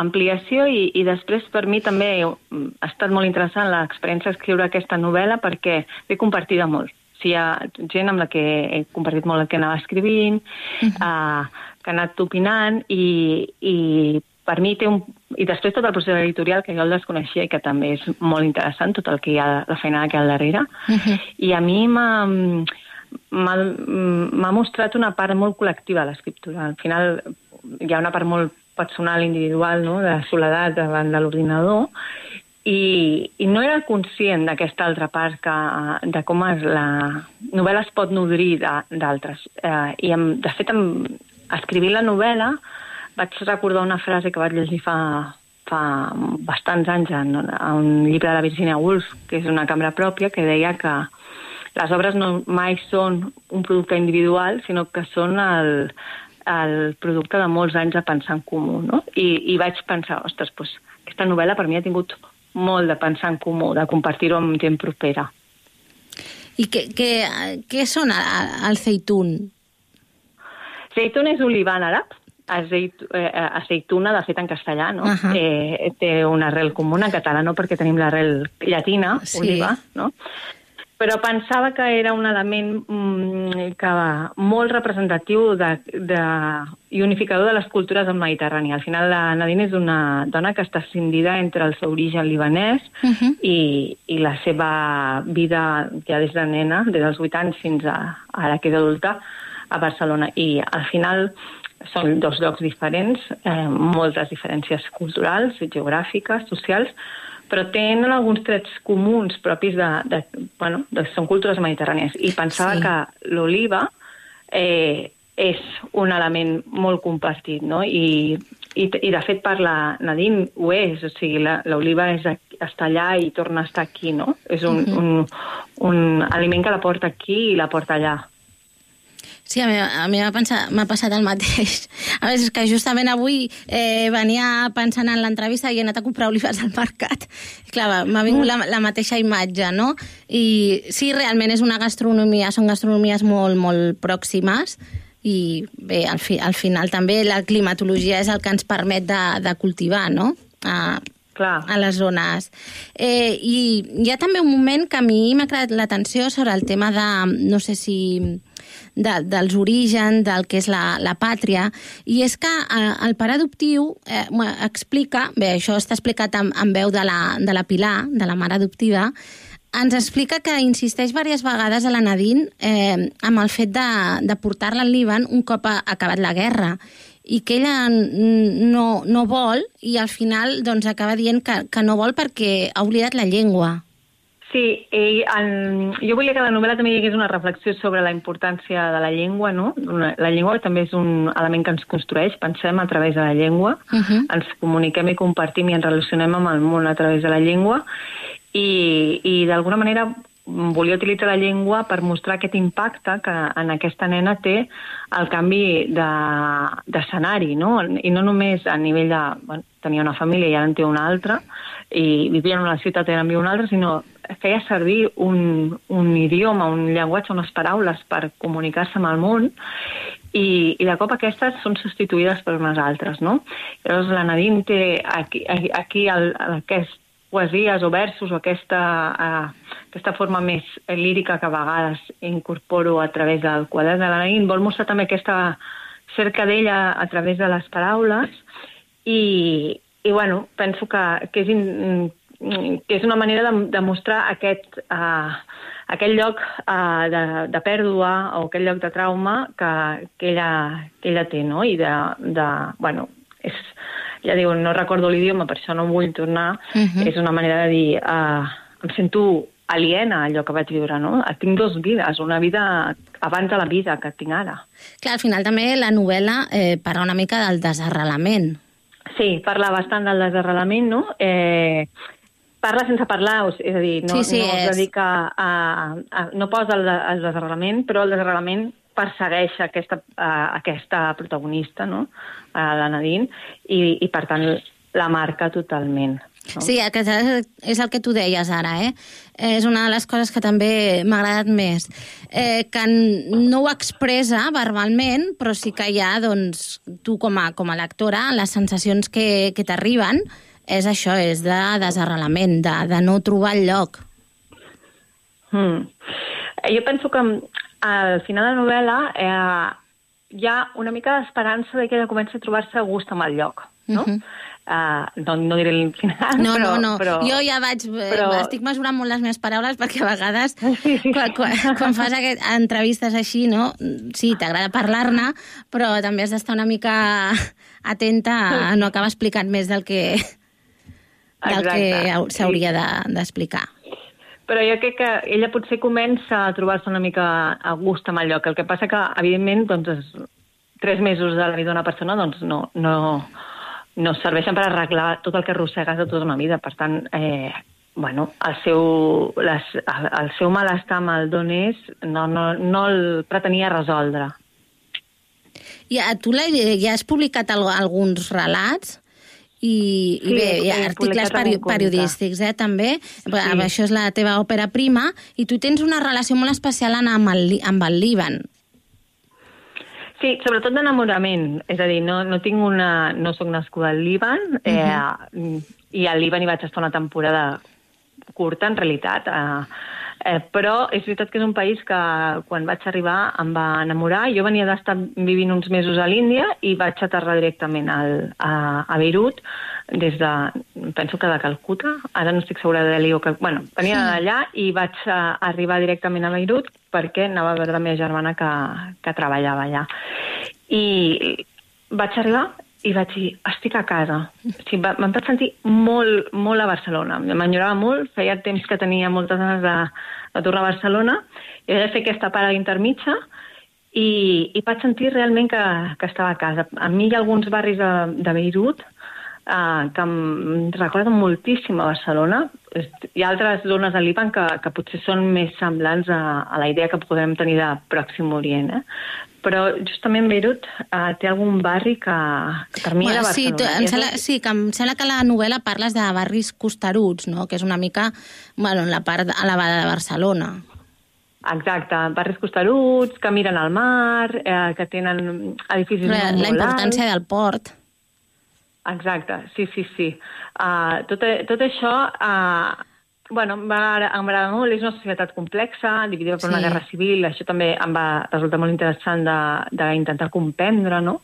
S16: ampliació i, i després per mi també mm, ha estat molt interessant l'experiència d'escriure aquesta novel·la perquè l'he compartida molt. O sigui, hi ha gent amb la que he compartit molt el que anava escrivint, uh -huh. uh, que ha anat opinant i, i per mi té un... I després tot el procés editorial, que jo el desconeixia i que també és molt interessant, tot el que hi ha, la feina que hi ha al darrere.
S6: Uh -huh.
S16: I a mi m'ha m'ha mostrat una part molt col·lectiva l'escriptura. Al final hi ha una part molt personal, individual, no? de soledat davant de l'ordinador, i, i no era conscient d'aquesta altra part que, de com es, la novel·la es pot nodrir d'altres. Eh, I, em, de fet, em, escrivint la novel·la vaig recordar una frase que vaig llegir fa, fa bastants anys en, en un llibre de la Virginia Woolf, que és una cambra pròpia, que deia que les obres no mai són un producte individual, sinó que són el, el producte de molts anys de pensar en comú, no? I, i vaig pensar, ostres, doncs, aquesta novel·la per mi ha tingut molt de pensar en comú, de compartir-ho amb gent propera.
S6: I què, què, què són el, zeitun?
S16: Zeitun és olivar en àrab, Azeit, eh, aceituna, de fet en castellà, no? Uh -huh. eh, té una arrel comuna, en català no, perquè tenim l'arrel llatina,
S6: Sí.
S16: oliva, no? Però pensava que era un element mm, que va molt representatiu de, de, i unificador de les cultures del Mediterrani. Al final, la Nadine és una dona que està escindida entre el seu origen libanès
S6: Uh -huh.
S16: i, i la seva vida ja des de nena, des dels 8 anys fins a ara que és adulta, a Barcelona. I al final són dos llocs diferents, eh, moltes diferències culturals, geogràfiques, socials, però tenen alguns trets comuns propis de... de bueno, de, són cultures mediterrànies. I pensava
S6: Sí.
S16: que l'oliva eh, és un element molt compartit, no? I, i, i de fet per la Nadine ho és, o sigui, la- l'oliva és aquí, està allà i torna a estar aquí, no? És un,
S6: Mhm.
S16: un, un aliment que la porta aquí i la porta allà.
S6: Sí, a mi, a mi m'ha passat el mateix. A més, és que justament avui eh, venia pensant en l'entrevista i he anat a comprar olives al mercat. I clar, m'ha vingut la, la mateixa imatge, no? I sí, realment és una gastronomia, són gastronomies molt, molt pròximes i bé, al, fi, al final també la climatologia és el que ens permet de, de cultivar, no? A,
S16: Clar.
S6: a les zones. Eh, I hi ha també un moment que a mi m'ha creat l'atenció sobre el tema de, no sé si de, dels orígens, del que és la, la pàtria, i és que eh, el pare adoptiu eh, explica, bé, això està explicat en, en veu de la, de la Pilar, de la mare adoptiva, ens explica que insisteix diverses vegades a la Nadine eh, amb el fet de, de portar-la al Líban un cop ha acabat la guerra i que ella no, no vol i al final doncs, acaba dient que, que no vol perquè ha oblidat la llengua.
S16: Sí, i en, jo volia que la novel·la també hi hagués una reflexió sobre la importància de la llengua, no? Una- La llengua també és un element que ens construeix, pensem a través de la llengua,
S6: Uh -huh.
S16: ens comuniquem i compartim i ens relacionem amb el món a través de la llengua i, i d'alguna manera volia utilitzar la llengua per mostrar aquest impacte que en aquesta nena té el canvi de- d'escenari, no? I no només a nivell de... Bueno, tenia una família i ara en té una altra, i vivia en una ciutat i en una altra, sinó feia servir un, un idioma, un llenguatge, unes paraules per comunicar-se amb el món i, i de cop aquestes són substituïdes per unes altres, no? Llavors la Nadine té aquí, aquí, aquí el, aquest poesies o versos o aquesta, uh, aquesta forma més lírica que a vegades incorporo a través del quadern de la Nadine, vol mostrar també aquesta cerca d'ella a través de les paraules i, i bueno, penso que, que, és, in, que és una manera de, de mostrar aquest, uh, aquest lloc uh, de, de pèrdua o aquest lloc de trauma que, que, ella, que ella té, no? I de, de bueno, és, ja diu, no recordo l'idioma, per això no vull tornar,
S6: Mhm.
S16: és una manera de dir, uh, em sento aliena a allò que vaig viure, no? Tinc dos vides, una vida abans de la vida que tinc ara.
S6: Clar, al final també la novel·la eh, parla una mica del desarrelament.
S16: Sí, parla bastant del desarrelament, no? Eh, parla sense parlar, és a dir, no,
S6: Sí, sí,
S16: no es dedica a, a... No posa el, el desarrelament, però el desarrelament persegueix aquesta, a, aquesta protagonista, no?, a la Nadine, i, i per tant la marca totalment. No?
S6: Sí, aquest és, és el que tu deies ara, eh? És una de les coses que també m'ha agradat més. Eh, que no ho expressa verbalment, però sí que hi ha, doncs, tu com a, com a lectora, les sensacions que, que t'arriben és això, és de desarrelament, de, de no trobar el lloc.
S16: Mm. Eh, Jo penso que al final de la novel·la eh, hi ha una mica d'esperança de que ella comença a trobar-se a gust amb el lloc, no?
S6: Mhm.
S16: Uh, no, no diré el final,
S6: No,
S16: però...
S6: no, no.
S16: Però,
S6: Jo ja vaig...
S16: però-
S6: Però... Estic mesurant molt les meves paraules perquè a vegades, sí, sí. Quan, quan, quan fas aquest, entrevistes així, no? Sí, t'agrada parlar-ne, però també has d'estar una mica atenta a no acabar explicant més del que, del que s'hauria de- d'explicar.
S16: Però jo crec que ella potser comença a trobar-se una mica a gust amb el lloc. El que passa que, evidentment, doncs, es- tres mesos de la vida d'una persona doncs, no, no, no serveixen per arreglar tot el que arrossegues de tota una vida. Per tant, eh, bueno, el seu, les, el, el seu malestar amb el d'on és no, no, no el pretenia resoldre.
S6: I a tu la, ja has publicat al, alguns relats i,
S16: Sí,
S6: i bé, hi ha articles peri periodístics, eh, també. Sí. Això és la teva òpera prima i tu tens una relació molt especial amb el, amb el Líban.
S16: Sí, sobretot d'enamorament. És a dir, no, no tinc una... No sóc nascuda al Líban, eh, i al Líban hi vaig estar una temporada curta, en realitat. Eh, eh, però és veritat que és un país que quan vaig arribar em va enamorar. Jo venia d'estar vivint uns mesos a l'Índia i vaig aterrar directament al, a, a Beirut des de, penso que de Calcuta, ara no estic segura de Delhi o que... Bueno, venia
S6: Sí.
S16: d'allà i vaig uh, arribar directament a Beirut perquè anava a veure la meva germana que, que treballava allà. I vaig arribar i vaig dir, estic a casa. O sigui, me'n vaig sentir molt, molt a Barcelona. M'enyorava molt, feia temps que tenia moltes ganes de, de tornar a Barcelona, i vaig fer aquesta parada intermitja, i, i vaig sentir realment que, que estava a casa. A mi hi ha alguns barris de, de Beirut uh, que em recorden moltíssim a Barcelona. Hi ha altres zones de Líban que, que potser són més semblants a, a la idea que podem tenir de Pròxim Orient. Eh? Però justament Beirut uh, té algun barri que, que era
S6: sí,
S16: Barcelona.
S6: tu, em sembla, sí, que em sembla que la novel·la parles de barris costeruts, no? que és una mica bueno, en la part elevada de Barcelona.
S16: Exacte, barris costeruts, que miren al mar, eh, que tenen edificis
S6: La,
S16: molt
S6: la importància del port.
S16: Exacte, sí, sí, sí. Uh, tot, tot això, uh, bueno, em va agra- em agrada molt, és una societat complexa, dividida per una
S6: Sí.
S16: guerra civil, això també em va resultar molt interessant d'intentar comprendre, no?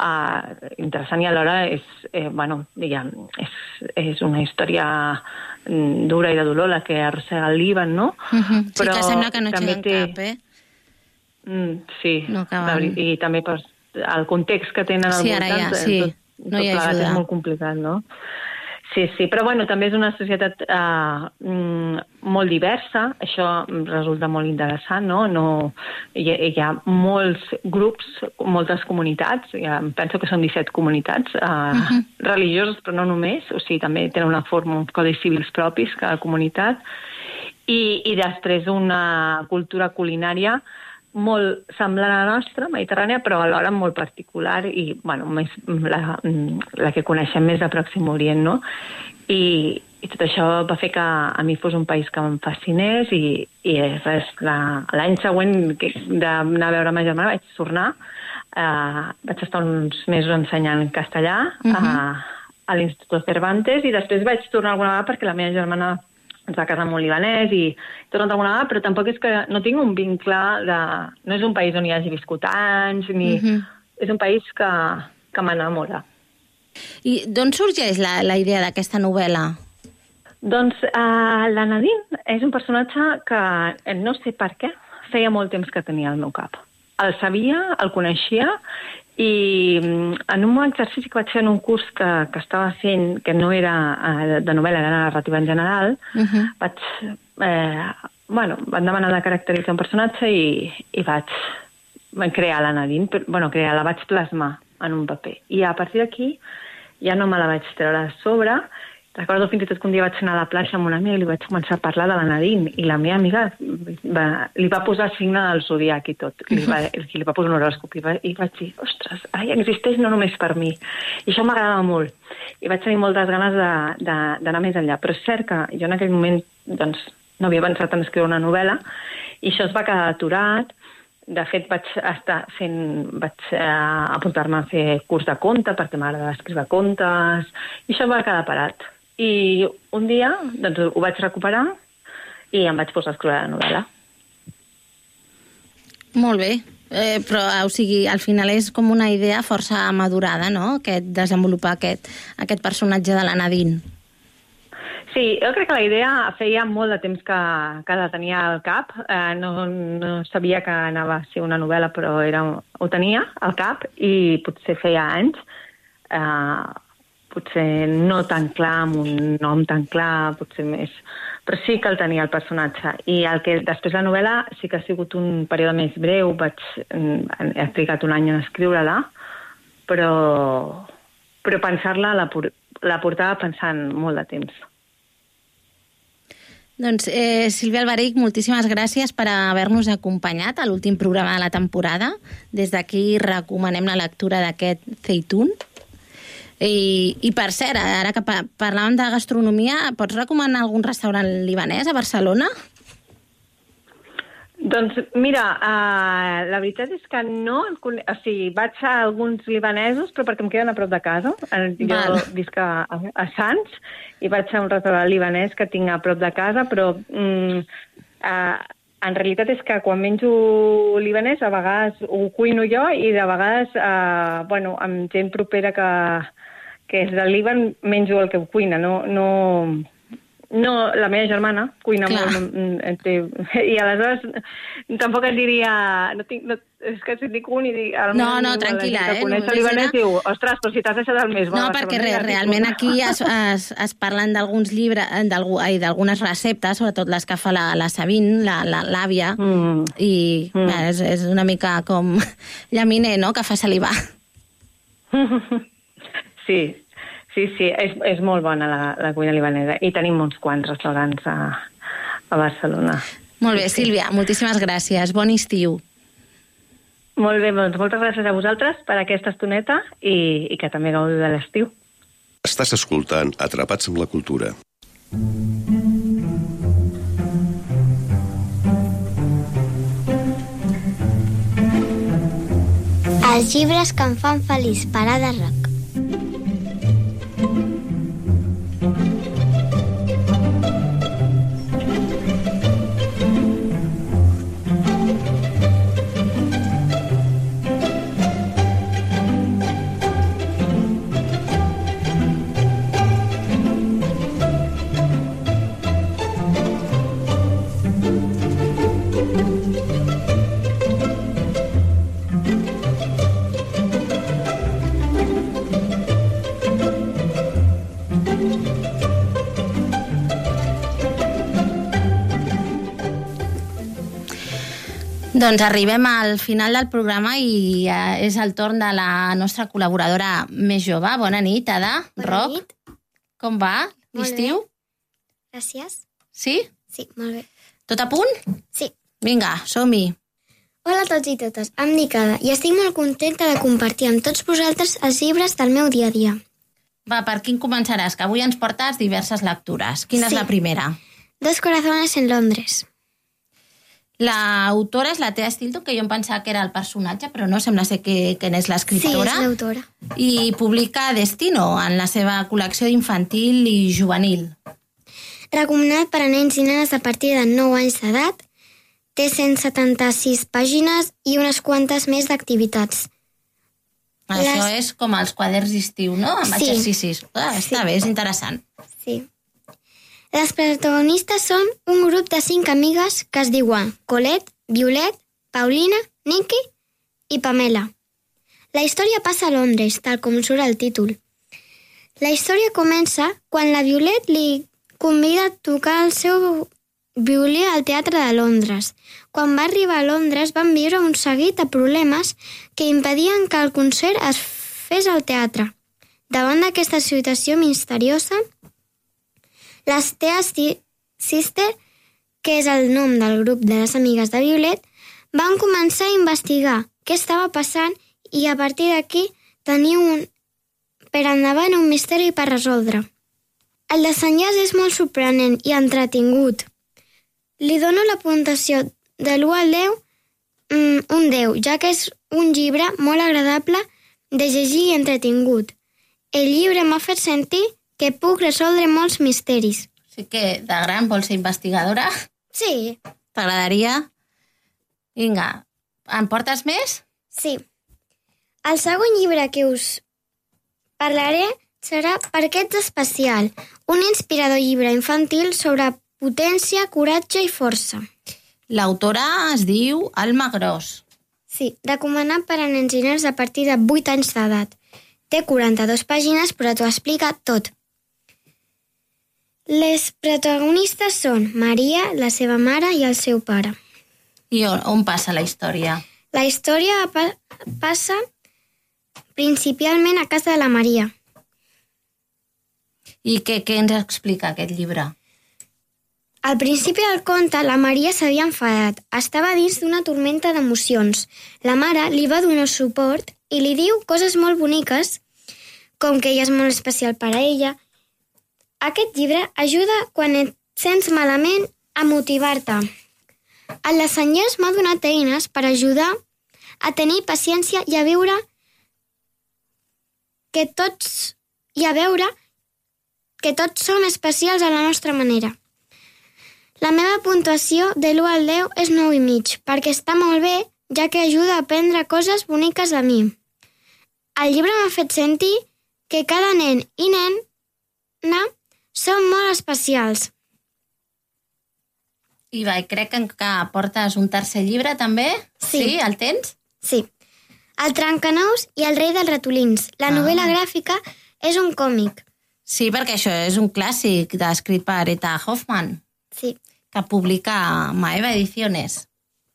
S16: Uh, interessant i alhora és, eh, bueno, diguem, és, és una història mm, dura i de dolor la que arrossega el Líban, no?
S6: Uh -huh. Sí,
S16: Però
S6: que sembla que no aixequen
S16: té-
S6: cap, eh?
S16: Mm, sí,
S6: No acaben.
S16: i també per el context que tenen al
S6: Sí,
S16: voltant,
S6: ja, sí,
S16: tot,
S6: no hi
S16: plegat
S6: ajuda.
S16: és molt complicat, no? Sí, sí, però bueno, també és una societat uh, mm, molt diversa, això resulta molt interessant, no? no hi, ha- hi ha molts grups, moltes comunitats, ha, penso que són 17 comunitats uh,
S6: Mhm.
S16: religioses, però no només, o sigui, també tenen una forma, uns codis civils propis, cada comunitat, i, i després una cultura culinària molt semblant a la nostra, mediterrània, però alhora molt particular i, bueno, més, la, la que coneixem més de Pròxim Orient, no? I, i tot això va fer que a mi fos un país que em fascinés i, i res, la- l'any següent que- d'anar a veure ma germana vaig tornar, eh, vaig estar uns mesos ensenyant castellà
S6: Mhm.
S16: a, a l'Institut Cervantes i després vaig tornar alguna vegada perquè la meva germana es va casar amb un libanès i he tornat alguna vegada, però tampoc és que no tinc un vincle de... No és un país on hi hagi viscut anys, ni...
S6: Mhm.
S16: És un país que, que m'enamora.
S6: I d'on sorgeix la, la idea d'aquesta novel·la?
S16: Doncs uh, la Nadine és un personatge que eh, no sé per què feia molt temps que tenia al meu cap. El sabia, el coneixia i mm, en un exercici que vaig fer en un curs que, que estava fent, que no era uh, de novel·la, era narrativa en general,
S6: Uh -huh.
S16: vaig... Eh, bueno, van demanar de caracteritzar un personatge i, i vaig, vaig crear la Nadine, però, bueno, crear, la vaig plasmar en un paper. I a partir d'aquí ja no me la vaig treure a sobre. Recordo fins i tot que un dia vaig anar a la platja amb una amiga i li vaig començar a parlar de la Nadine i la meva amiga va, li va posar signe del zodiac i tot. Li va, li va posar un horòscop i, va, i vaig dir, ostres, ja existeix no només per mi. I això m'agradava molt. I vaig tenir moltes ganes de- de- d'anar més enllà. Però és cert que jo en aquell moment doncs, no havia pensat en escriure una novel·la i això es va quedar aturat. De fet, vaig estar fent, vaig eh, apuntar-me a fer curs de conte perquè m'agrada escriure contes i això va quedar parat. I un dia doncs, ho vaig recuperar i em vaig posar a escriure la novel·la.
S6: Molt bé. Eh, però, o sigui, al final és com una idea força madurada, no?, aquest, desenvolupar aquest, aquest personatge de la Nadine.
S16: Sí, jo crec que la idea feia molt de temps que, que la tenia al cap. Eh, no, no sabia que anava a ser una novel·la, però era, ho tenia al cap i potser feia anys. Eh, potser no tan clar, amb un nom tan clar, potser més... Però sí que el tenia el personatge. I el que després la novel·la sí que ha sigut un període més breu, vaig, mm, he trigat un any en escriure-la, però, però pensar-la la, la portava pensant molt de temps.
S6: Doncs, eh, Sílvia Alberic, moltíssimes gràcies per haver-nos acompanyat a l'últim programa de la temporada. Des d'aquí recomanem la lectura d'aquest Zeitun. I, I, per cert, ara que pa parlàvem de gastronomia, pots recomanar algun restaurant libanès a Barcelona?
S16: Doncs mira, uh, la veritat és que no, o sigui, vaig a alguns libanesos, però perquè em queden a prop de casa. Eh, Jo
S6: Val.
S16: visc a, a, a Sants i vaig a un restaurant libanès que tinc a prop de casa, però mm, uh, en realitat és que quan menjo libanès a vegades ho cuino jo i de vegades, uh, bueno, amb gent propera que, que és del Líban, menjo el que ho cuina, no... no no, la meva germana cuina
S6: Clar.
S16: molt, mm, eh, té, i aleshores tampoc et diria... No tinc, no, és que si dic un i dic... ara
S6: No, no, tranquil·la,
S16: gent que
S6: eh,
S16: Coneix el libanès diu, ostres, però si t'has deixat el més bo.
S6: No, perquè re, realment aquí es, es, es parlen d'alguns llibres, eh, d'algunes receptes, sobretot les que fa la, la Sabine, l'àvia,
S16: Mm.
S6: i mm. Bé, és, és una mica com llaminer, no?, que fa salivar.
S16: Sí, sí, sí, és, és molt bona la, la cuina libanesa i tenim uns quants restaurants a, a Barcelona.
S6: Molt bé, Sílvia, moltíssimes gràcies. Bon estiu.
S16: Molt bé, doncs moltes gràcies a vosaltres per aquesta estoneta i, i que també gaudiu de l'estiu.
S1: Estàs escoltant Atrapats amb la cultura.
S17: Els llibres que em fan feliç, parada rock.
S6: Doncs arribem al final del programa i és el torn de la nostra col·laboradora més jove. Bona nit, Ada.
S17: Bona
S6: Roc.
S17: nit.
S6: Com va? L'estiu?
S17: Gràcies.
S6: Sí?
S17: Sí, molt bé.
S6: Tot a punt?
S17: Sí.
S6: Vinga, som-hi.
S17: Hola a tots i totes, em dic Ada i estic molt contenta de compartir amb tots vosaltres els llibres del meu dia a dia.
S6: Va, per quin començaràs? Que avui ens portes diverses lectures. Quina
S17: Sí.
S6: és la primera?
S17: Dos corazones en Londres.
S6: L'autora és la Tea Stilton, que jo em pensava que era el personatge, però no, sembla ser que, que n'és
S17: Sí,
S6: l'escriptora.
S17: és l'autora.
S6: I publica Destino en la seva col·lecció infantil i juvenil.
S17: Recomanat per a nens i nenes a partir de 9 anys d'edat, té 176 pàgines i unes quantes més d'activitats.
S6: Això
S17: Les-
S6: és com els quaderns d'estiu, no? Amb
S17: Sí.
S6: exercicis. Ah, està bé, és interessant.
S17: Sí. Les protagonistes són un grup de cinc amigues que es diuen Colette, Violet, Paulina, Nikki i Pamela. La història passa a Londres, tal com surt el títol. La història comença quan la Violet li convida a tocar el seu violí al Teatre de Londres. Quan va arribar a Londres van viure un seguit de problemes que impedien que el concert es fes al teatre. Davant d'aquesta situació misteriosa, les Teas Ti- Sister, que és el nom del grup de les amigues de Violet, van començar a investigar què estava passant i a partir d'aquí tenir un per endavant un misteri per resoldre. El desenllaç és molt sorprenent i entretingut. Li dono la puntuació de l'1 al 10 mm, un 10, ja que és un llibre molt agradable de llegir i entretingut. El llibre m'ha fet sentir que puc resoldre molts misteris.
S6: Sí que de gran vols ser investigadora?
S17: Sí.
S6: T'agradaria? Vinga, en portes més?
S17: Sí. El segon llibre que us parlaré serà Per què ets especial? Un inspirador llibre infantil sobre potència, coratge i força.
S6: L'autora es diu Alma Gros.
S17: Sí, recomanat per a nens i nenes a partir de 8 anys d'edat. Té 42 pàgines, però t'ho explica tot. Les protagonistes són Maria, la seva mare i el seu pare.
S6: I on, on passa la història?
S17: La història pa passa principalment a casa de la Maria.
S6: I què, què ens explica aquest llibre?
S17: Al principi del conte, la Maria s'havia enfadat. Estava dins d'una tormenta d'emocions. La mare li va donar suport i li diu coses molt boniques, com que ella és molt especial per a ella. Aquest llibre ajuda quan et sents malament a motivar-te. El de Senyors m'ha donat eines per ajudar a tenir paciència i a viure que tots i a veure que tots som especials a la nostra manera. La meva puntuació de l'1 al 10 és 9 i mig, perquè està molt bé, ja que ajuda a aprendre coses boniques de mi. El llibre m'ha fet sentir que cada nen i nena són molt especials.
S6: I va, crec que, que portes un tercer llibre també?
S17: Sí.
S6: Sí, el tens?
S17: Sí. El Trencanous i el rei dels ratolins. La
S6: Ah.
S17: novel·la gràfica és un còmic.
S6: Sí, perquè això és un clàssic escrit per Eta Hoffman.
S17: Sí.
S6: Que publica Maeva Ediciones.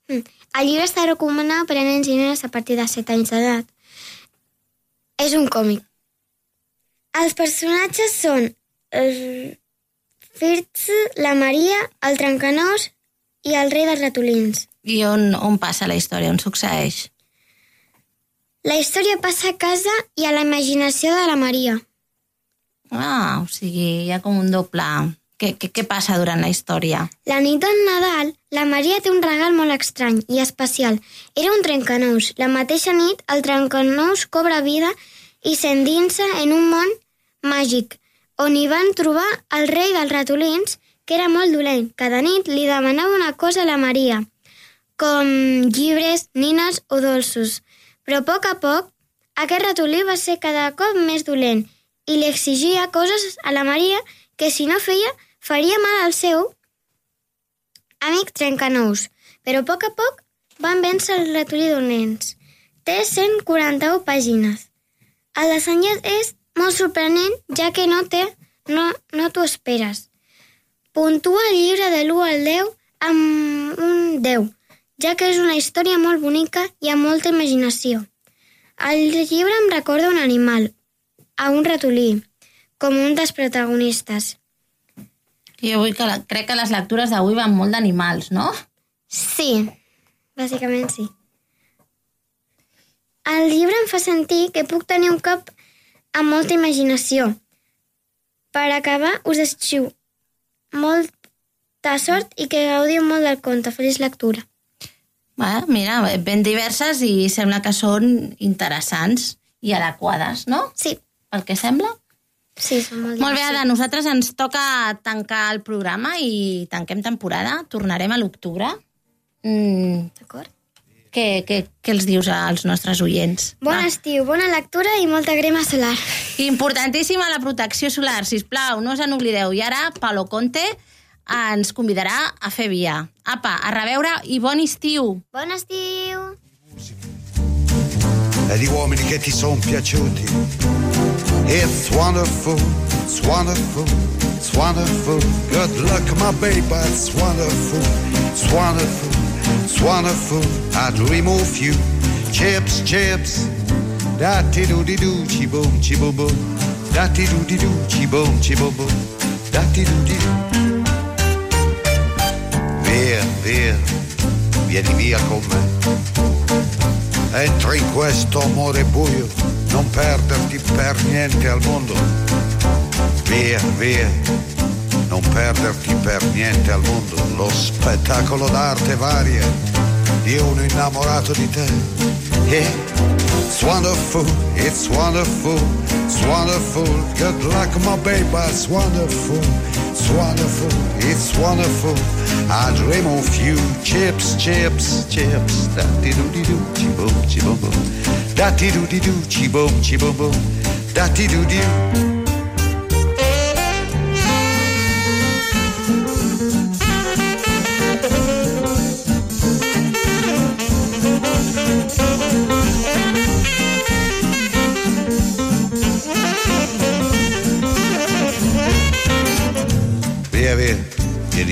S17: Mm. El llibre està recomanat per a nens i nenes a partir de 7 anys d'edat. És un còmic. Els personatges són Firtz, la Maria, el Trencanós i el rei dels ratolins.
S6: I on, on passa la història? On succeeix?
S17: La història passa a casa i a la imaginació de la Maria.
S6: Ah, o sigui, hi ha com un doble... Què, què, què passa durant la història?
S17: La nit del Nadal, la Maria té un regal molt estrany i especial. Era un trencanous. La mateixa nit, el trencanous cobra vida i s'endinsa en un món màgic, on hi van trobar el rei dels ratolins, que era molt dolent. Cada nit li demanava una cosa a la Maria, com llibres, nines o dolços. Però a poc a poc, aquest ratolí va ser cada cop més dolent i li exigia coses a la Maria que si no feia, faria mal al seu amic Trencanous. Però a poc a poc van vèncer el ratolí dolents. Té 141 pàgines. El dissenyat és molt sorprenent, ja que no té, no, no t'ho esperes. Puntua el llibre de l'1 al 10 amb un 10, ja que és una història molt bonica i amb molta imaginació. El llibre em recorda un animal, a un ratolí, com un dels protagonistes.
S6: I avui que la, crec que les lectures d'avui van molt d'animals, no?
S17: Sí, bàsicament sí. El llibre em fa sentir que puc tenir un cop amb molta imaginació. Per acabar, us desitjo molta sort i que gaudiu molt del conte. Feliç lectura.
S6: Va, mira, ben diverses i sembla que són interessants i adequades, no?
S17: Sí.
S6: Pel que sembla?
S17: Sí, són molt
S6: Molt bé, Ada, nosaltres ens toca tancar el programa i tanquem temporada. Tornarem a l'octubre. Mm,
S17: D'acord.
S6: Què, què, què els dius als nostres oients?
S17: Bon estiu, bona lectura i molta crema solar.
S6: Importantíssima la protecció solar, si plau, no us en oblideu. I ara, Palo Conte ens convidarà a fer via. Apa, a reveure i bon estiu!
S17: Bon estiu!
S18: e di uomini che ti sono piaciuti. It's wonderful, it's wonderful, it's wonderful. Good luck, my baby, it's wonderful, it's wonderful, it's wonderful. I dream of you. Chips, chips, da ti do di do, chi boom, chi boom boom. Da ti do di do, chi boom, chi boom boom. Da ti do di do. Via, via, vieni via con me. Entra in questo amore buio, non perderti per niente al mondo. Via, via, non perderti per niente al mondo. Lo spettacolo d'arte varia di uno innamorato di te. Yeah, it's wonderful, it's wonderful, it's wonderful. Good luck, my baby, it's wonderful, it's wonderful, it's wonderful. I dream of you, chips, chips, chips. Da di do di do, chi boom, chi boom boom. Da di do di do, chi boom, chi boom boom. Da di do di do.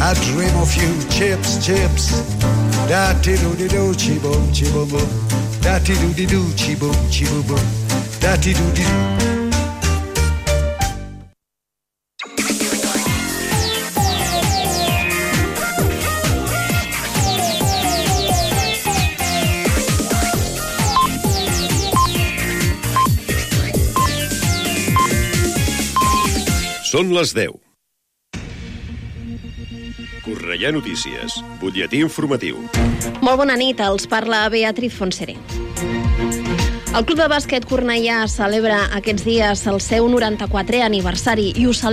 S18: I dream of you, chips, chips. Da ti do di do, chi boom, chi boom boom. Da ti do di do, chi boom, chi boom boom. Da ti do di do.
S1: Són les 10. Correia Notícies, butlletí informatiu.
S2: Molt bona nit, els parla Beatriz Fonseré. El Club de Bàsquet Cornellà celebra aquests dies el seu 94è aniversari i ho celebra